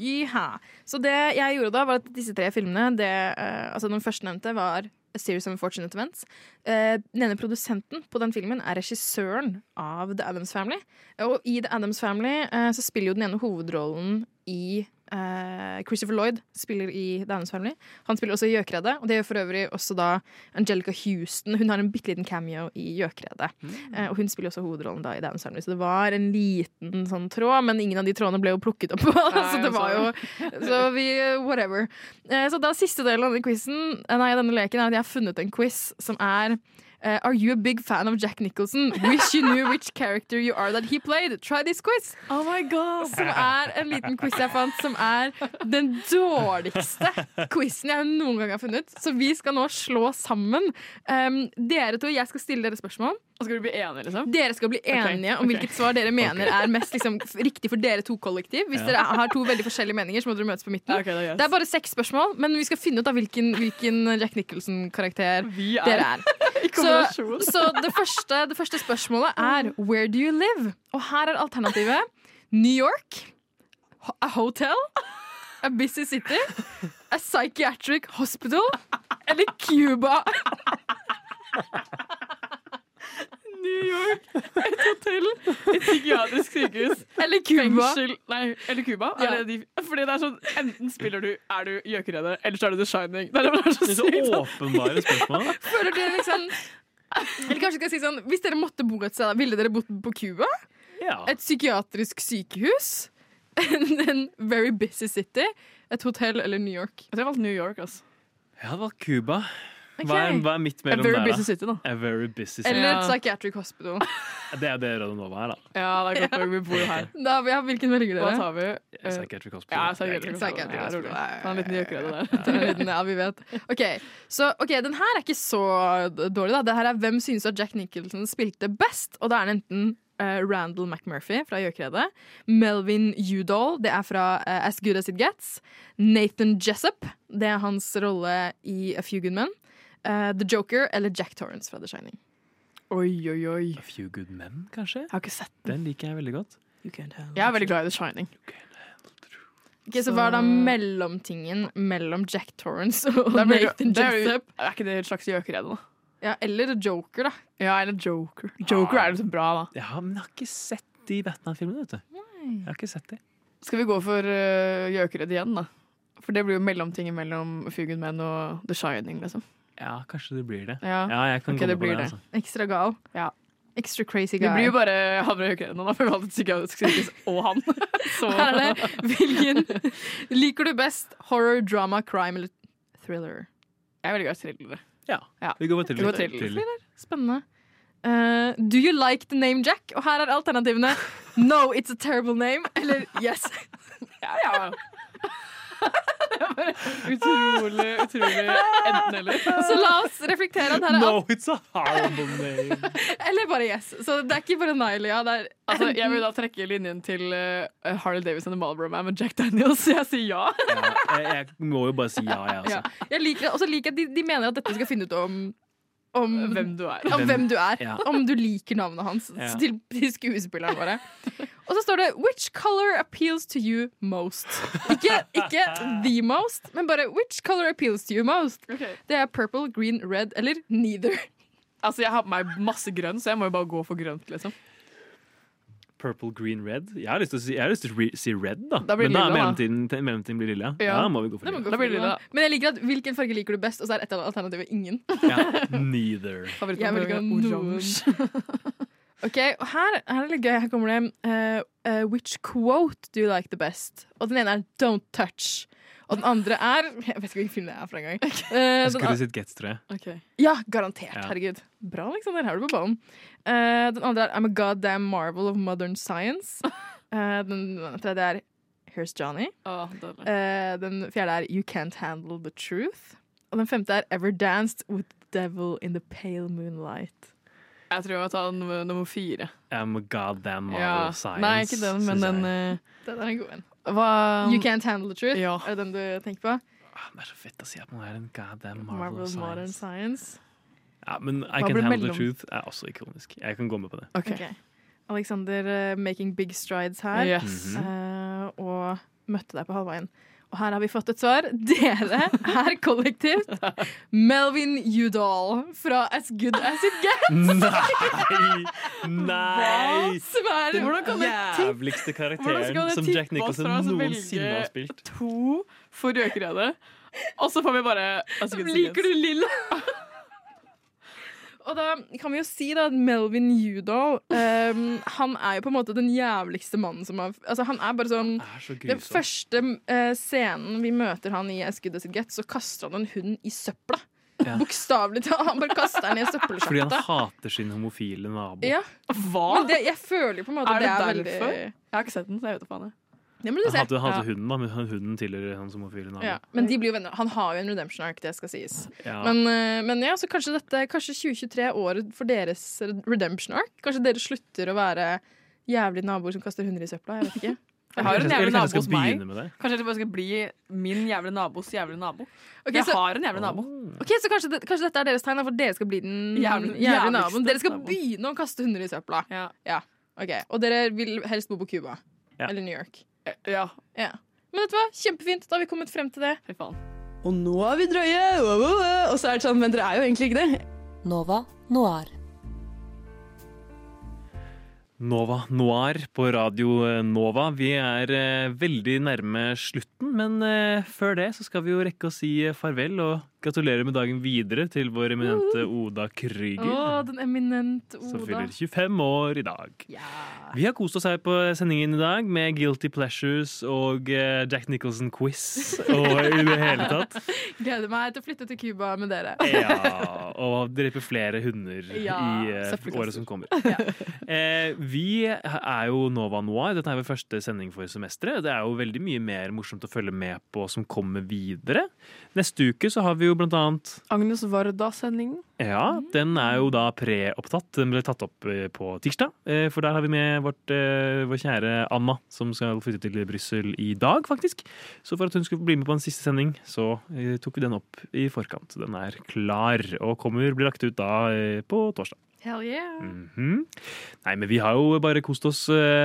Jiha. Så det jeg gjorde da, var at disse tre filmene det, uh, altså Den førstnevnte var A Series of Unfortunate Events. Uh, den ene produsenten på den filmen er regissøren av The Addams Family. Og i The Addams Family uh, så spiller jo den ene hovedrollen i eh, Christopher Lloyd spiller i The Addams Family. Han spiller også i Gjøkeredet, og det gjør for øvrig også da Angelica Houston. Hun har en bitte liten cameo i Gjøkeredet. Eh, og hun spiller også hovedrollen da i The Addams Family, så det var en liten sånn tråd, men ingen av de trådene ble jo plukket opp. [LAUGHS] så det var jo Så vi Whatever. Eh, så da siste delen av denne quizen, eh, nei, denne leken, er at jeg har funnet en quiz som er eh, Are you a big fan of Jack Nicholson? Wish you knew which character you are that he played. Try this quiz. Oh my god! Som er en liten quiz jeg fant, som er den dårligste quizen jeg noen gang har funnet. Så vi skal nå slå sammen. Um, dere to, jeg skal stille dere spørsmål. Og skal vi bli enige, liksom? Dere skal bli enige om hvilket hvilket svar dere mener er mest liksom, riktig for dere to kollektiv. Hvis Ja. dere har to veldig forskjellige meninger, så må dere møtes på midten. Det er det er bare seks spørsmål, men vi skal finne ut av hvilken, hvilken Jack Nicholson-karakter er dere er. [LAUGHS] Så, så det, første, det første spørsmålet er Where do you live? Og her er alternativet New York, a hotel, a busy city, a psychiatric hospital eller Cuba. [LAUGHS] New York, et hotell, et psykiatrisk sykehus. Eller Cuba. Nei, eller Cuba. Ja. Er det de, fordi det er sånn Enten spiller du Er du Gjøkeredet, eller så er du The Shining. Det er, det er så Det er så sykt. sånn. åpenbare spørsmål. Føler dere liksom Eller kanskje skal jeg si sånn Hvis dere måtte bo et sted, ville dere bodd på Cuba? Ja. Et psykiatrisk sykehus? [LAUGHS] En, very busy city? Et hotell eller New York? Jeg har valgt New York, altså. Jeg hadde valgt Cuba. Ok. Hva, er, hva er midt mellom very der, busy city, da. A very busy city. Eller et psychiatric hospital? [LAUGHS] Det er det Radionova er, da. Ja, det er godt [LAUGHS] nok vi bor her. Da, ja, hvilken velger Hva tar vi? Eh, Psychiatric Hospital. Ja, Det er psychiatric hospital. Psychiatric Ja, hospital. rolig. En liten Gjøkeredet der. Ja, vi vet. Ok, så okay, den her er ikke så dårlig, da. Det her er hvem synes at Jack Nicholson spilte best? Og da er det enten Uh, Randall McMurphy fra Gjøkeredet, Melvin Udall, det er fra uh, As Good As It Gets, Nathan Jessup, det er hans rolle i A Few Good Men, eh, The Joker eller Jack Torrance fra The Shining. Oi, oi, oi. A Few Good Men, kanskje? Jeg har ikke sett den. Den liker jeg veldig godt. Jeg er veldig glad i The Shining. Ok, så hva er da mellomtingen mellom Jack Torrance og Det er, Nathan det er, jo- Jessup? er ikke det et slags Gjøkerede, da? Ja, eller The Joker, da. Ja, eller Joker. Joker er liksom bra, da. Ja, men jeg har ikke sett de Batman-filmene, vet du. Jeg har ikke sett de. Skal vi gå for uh, igjen, da? For det blir jo mellomtingen mellom A Few Good Men og The Shining, liksom. Ja, kanskje det blir det. Ja, jeg kan okay, det blir det. det. Altså. Ekstra gal. Ja. Extra crazy Vi Det blir jo bare han i Gjøkered nå, da, for vi psykiatrisk sykehus [LAUGHS] og han. [LAUGHS] Så Her er det. Hvilken liker du best? Horror, drama, crime eller thriller? Jeg velger thrillere. Ja. Vi går på thriller. Går thriller. Thriller. Spennende. Uh, do you like the name Jack? Og her er alternativene No, it's a terrible name. Eller yes. [LAUGHS] ja, ja. Utrolig, utrolig enten-eller. Så la oss reflektere at her er No, it's a horrible name. Eller bare yes. Så det er ikke bare nei eller ja. Det er Altså, jeg vil da trekke linjen til uh, Harley Davidson og Marlboro Man med Jack Daniels, så jeg sier ja. Jeg, jeg må jo bare si ja, jeg, altså. Ja. Jeg liker, og så liker at de, de mener at dette skal finne ut om om hvem du er. Om hvem du er. Ja. Om du liker navnet hans Ja. til, skuespillerne våre. Og så står det 'Which color appeals to you most'? Ikke, ikke the most, men bare 'Which color appeals to you most'? Det er purple, green, red eller neither. Altså, Jeg har på meg masse grønn, så jeg må jo bare gå for grønt. liksom Purple, green, red. Jeg har lyst til å si, jeg har lyst til å si red, da. Da Men da er mellomtiden, mellomtiden blir lilla. Ja. Da må vi gå for Det lilla. gå for lilla. Men jeg liker at hvilken farge liker du best, og så er et av alternativene ingen. [LAUGHS] Neither. Jeg ikke ha. [LAUGHS] Ok, og her, her er det litt gøy. Her kommer det uh, uh, Which quote do you like the best? Og den ene er Don't touch. Og den andre er [LAUGHS] Jeg vet ikke hvilken film det er fra engang. uh, Jeg den skulle sitt Gets, tror jeg. Ja, garantert. Ja. Herregud. Bra, Alexander. Her er du på ballen. Uh, den andre er I'm a goddamn marvel of modern science. Uh, [LAUGHS] den tredje er Here's Johnny. Eh, den fjerde er You can't handle the truth. Og den femte er Ever danced with the devil in the pale moonlight. Jeg tror jeg må ta nummer, nummer fire. I'm a goddamn Marvel Ja. science. Nei, ikke den, men den eh, Den er en god en. Hva You can't handle the truth. Er det den du tenker på? Ah, Det er så fett å si at man er en goddamn Marvel, Marvel, science. Modern Science. Ja, men I Hva Can Handle Handle the? Truth er også ikonisk. Jeg kan gå med på det. Ok. Alexander uh, making big strides her. Yes. Eh, og møtte deg på halvveien. Og her har vi fått et svar. Dere er kollektivt Melvin Udall fra As Good As It Gets. Nei! Nei! Er Den Hvordan kan det jævligste karakteren som Jack Nicholson noensinne har spilt. To for det og så får vi bare Liker du lilla? [LAUGHS] Og da kan vi jo si da at Melvin Udall um, Han er jo på en måte den jævligste mannen som har Altså Han er bare sånn så Den første uh, scenen vi møter han i As Good As It Gets, så kaster han en hund i søpla. Ja. Bokstavelig talt. Han bare kaster den i Fordi han hater sin homofile nabo. Ja. Hva? Men det, jeg føler jo på en måte Er det det er derfor? veldig Jeg har ikke sett den, så jeg vet da faen. jeg. Det men du Han hadde, hater Ja. hunden, da, men hunden tilhører hans homofile nabo. Ja, men de blir jo venner. Han har jo en redemption ark, det skal sies. Ja. Men, eh, men ja, så kanskje dette Kanskje 2023 er året for deres redemption ark? Kanskje dere slutter å være jævlige naboer som kaster hunder i søpla? Jeg vet ikke. Jeg har en jævlig nabo hos meg. Kanskje jeg bare skal bli min jævlig nabos jævlig nabo. Ok, jeg så- har en jævlig nabo. Ok, Så kanskje, det, kanskje dette er deres tegn, for dere skal bli den Jævlig- jævlig naboen. Dere skal begynne å kaste hunder i søpla. Ja. ok, Og dere vil helst bo på Cuba. Ja. Eller New York. Ja. ja. Men vet du hva? Kjempefint. Da har vi kommet frem til det. Fy faen. Og nå er vi drøye! Og så er det sånn, men dere er jo egentlig ikke det. Nova Noir. Nova Noir på Radio eh, Nova. Vi er eh, veldig nærme slutten, men eh, før det så skal vi jo rekke å si eh, farvel og gratulere med dagen videre til vår eminente Oda Krüger. Oh, den eminente Som fyller 25 år i dag. Vi har kost oss her på sendingen i dag med Guilty Pleasures og eh, Jack Nicholson-quiz og i det hele tatt. [LAUGHS] Gleder meg til å flytte til Cuba med dere. Ja, og drepe flere hunder Ja, i eh, året som kommer. [LAUGHS] Eh, vi er jo Nova Noir. Dette er vår første sending for semesteret. Det er jo veldig mye mer morsomt å følge med på som kommer videre. Neste uke så har vi jo blant annet Agnes Varda-sendingen. ja, den er jo da preopptatt. Den ble tatt opp eh, på tirsdag. eh, For der har vi med vårt, eh, vår kjære Anna, som skal flytte til Brussel i dag, faktisk. Så for at hun skulle bli med på en siste sending, så tok vi den opp i forkant. Den er klar og kommer, blir lagt ut da på torsdag. Hell yeah. Mhm. Nei, men vi har jo bare kost oss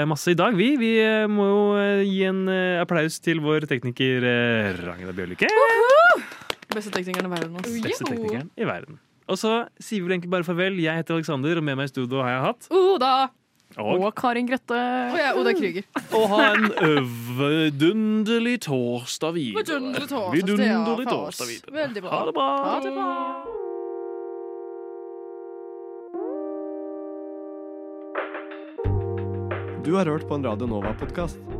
masse i dag, vi. Vi må jo gi en applaus til vår tekniker Ragna Bjørlykke. Beste teknikeren i verden. ass. Beste teknikeren i verden. Og så sier vi vel egentlig bare farvel. Jeg heter Alexander, og med meg i studio har jeg hatt Oda! Og, Og Karin Grøtte. Og jeg Oda Krüger. [LAUGHS] og ha en vidunderlig torsdag videre. Vidunderlig torsdag, Vidunderlig torsdag videre. Veldig bra. Ha det bra. Ha det bra. Du har hørt på en Radio Nova-podkast.